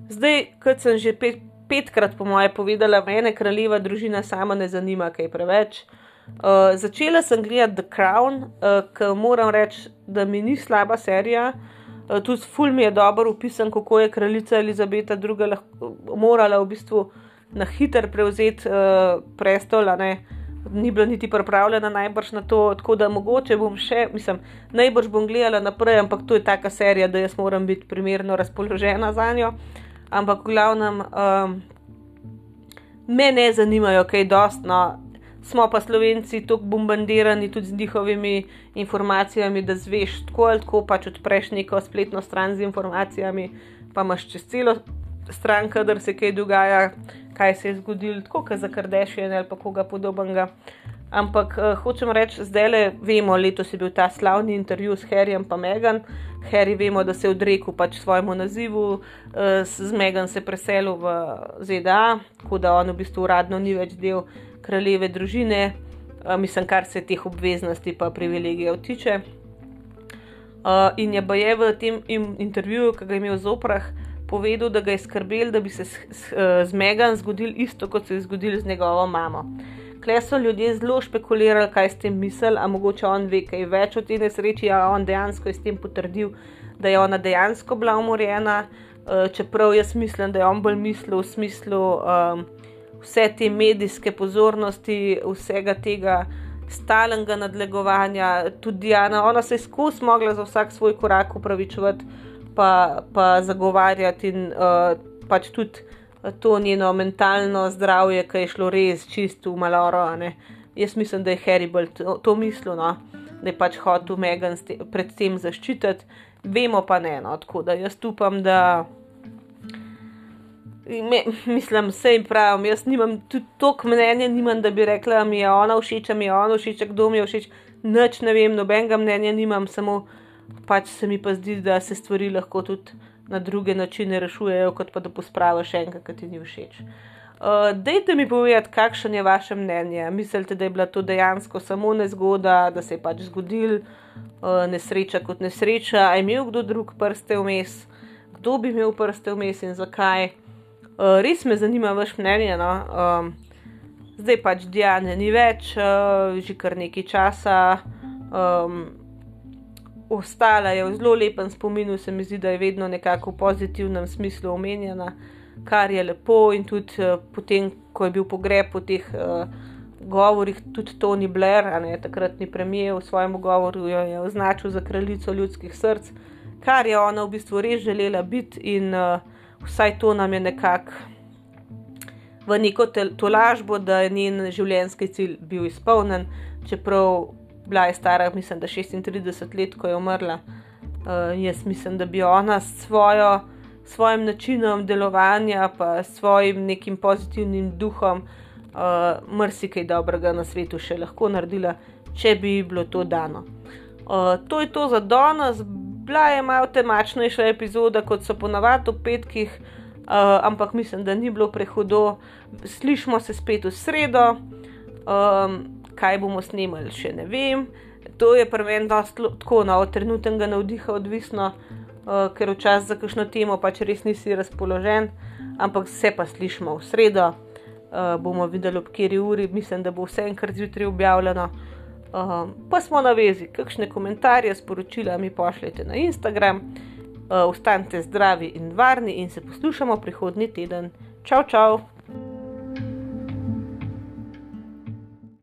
Zdaj, kot sem že pet, petkrat, po moje, povedala, mene kraljeva družina sama ne zanima, kaj preveč. Uh, začela sem gledati The Crown, uh, ker moram reči, da mi ni slaba serija. Uh, tudi ful mi je dobro opisan, kako je kraljica Elizabeta II. Lahko, morala v bistvu na hiter prevzeti uh, prestol. Ni bila niti pripravljena najbrž na to, tako da mogoče bom še, mislim, najbrž bom gledala naprej, ampak to je taka serija, da jaz moram biti primerno razpoložena za njo. Uh, ampak v glavnem um, me ne zanimajo kaj dostno. Smo pa slovenci tako bombardirani tudi z njihovimi informacijami, da zveš tako ali tako, pač odpreš neko spletno stran z informacijami, pa imaš čez celo stran, kadar se kaj dogaja, kaj se je zgodilo, tako kot za Kardashian ali pa koga podobnega. Ampak uh, hočem reči, zdaj le vemo, letos je bil ta slavni intervju s Harryjem in Megan. Harry vemo, da se je odrekel pač svojemu nazivu, uh, z Megan se je preselil v ZDA, tako da on v bistvu uradno ni več del kraljeve družine, uh, mislim, kar se teh obveznosti pa privilegijev tiče. Uh, in je pa je v tem intervjuju, ki ga je imel z oprah, povedal, da ga je skrbel, da bi se z, z, z Megan zgodil isto, kot se je zgodil z njegovo mamo. Kle so ljudje zelo špekulirali, kaj s tem misli, a mogoče on ve kaj več o tej nesreči, a on dejansko je s tem potrdil, da je ona dejansko bila umorjena, uh, čeprav jaz mislim, da je on bolj mislil v smislu um, vse te medijske pozornosti, vsega tega stalnega nadlegovanja, tudi Diana, ona se je skozi mogla za vsak svoj korak upravičevati, pa, pa zagovarjati in uh, pač tudi to njeno mentalno zdravje, ki je šlo res čisto v maloro. Jaz mislim, da je Harry bolj to, to mislil, no? da je pač hotel Megan pred tem zaščititi, vemo pa ne. No? Tako da jaz upam, da. Me, mislim, vse jim pravim. Jaz nimam tudi toliko mnenja, nimam, da bi rekla, mi je ona všeč, mi je ona všeč, kdo mi je všeč. Noč ne vem, nobenega mnenja nimam, samo pač se mi pa zdi, da se stvari lahko tudi na druge načine rešujejo, kot pa da pospraviš enkrat, ki ti ni všeč. Uh, dejte mi povedati, kakšno je vaše mnenje. Mislite, da je bila to dejansko samo nezgoda, da se je pač zgodil uh, nesreča kot nesreča, a je imel kdo drug prste vmes, kdo bi imel prste vmes in zakaj. Uh, res me zanima vaš mnenje. No? Um, zdaj pač Diane ni več, uh, že kar nekaj časa. Um, ostala je v zelo lepem spominu, se mi zdi, da je vedno nekako v pozitivnem smislu omenjena, kar je lepo. In tudi uh, potem, ko je bil pogreb po teh uh, govorih, tudi Tony Blair, ne, takratni premijer, v svojem govoru jo je označil za kraljico ljudskih src, kar je ona v bistvu res želela biti in uh, vsaj to nam je nekako. V neko tolažbo, da je njen življenjski cilj bil izpolnjen, čeprav bila je stara, mislim, da 36 let, ko je umrla. Uh, jaz mislim, da bi ona s svojo, svojim načinom delovanja, pa s svojim nekim pozitivnim duhom, uh, marsikaj dobrega na svetu še lahko naredila, če bi bilo to dano. Uh, to je to za danes, bila je malo temačnejša epizoda, kot so ponavadi v petkih, uh, ampak mislim, da ni bilo prehudo. Slišmo se spet v sredo. Um, kaj bomo snimali, še ne vem. To je prvem tako no, od trenutnega navdiha odvisno, uh, ker včasih za kakšno temo pač res nisi razpoložen, ampak se pa slišmo v sredo. Uh, bomo videli, ob kateri uri, mislim, da bo vse enkrat zjutraj objavljeno. Uh, pa smo na vezi, kakšne komentarje, sporočila mi pošljete na Instagram. Uh, ostanite zdravi in varni in se poslušamo prihodnji teden. Čau, čau!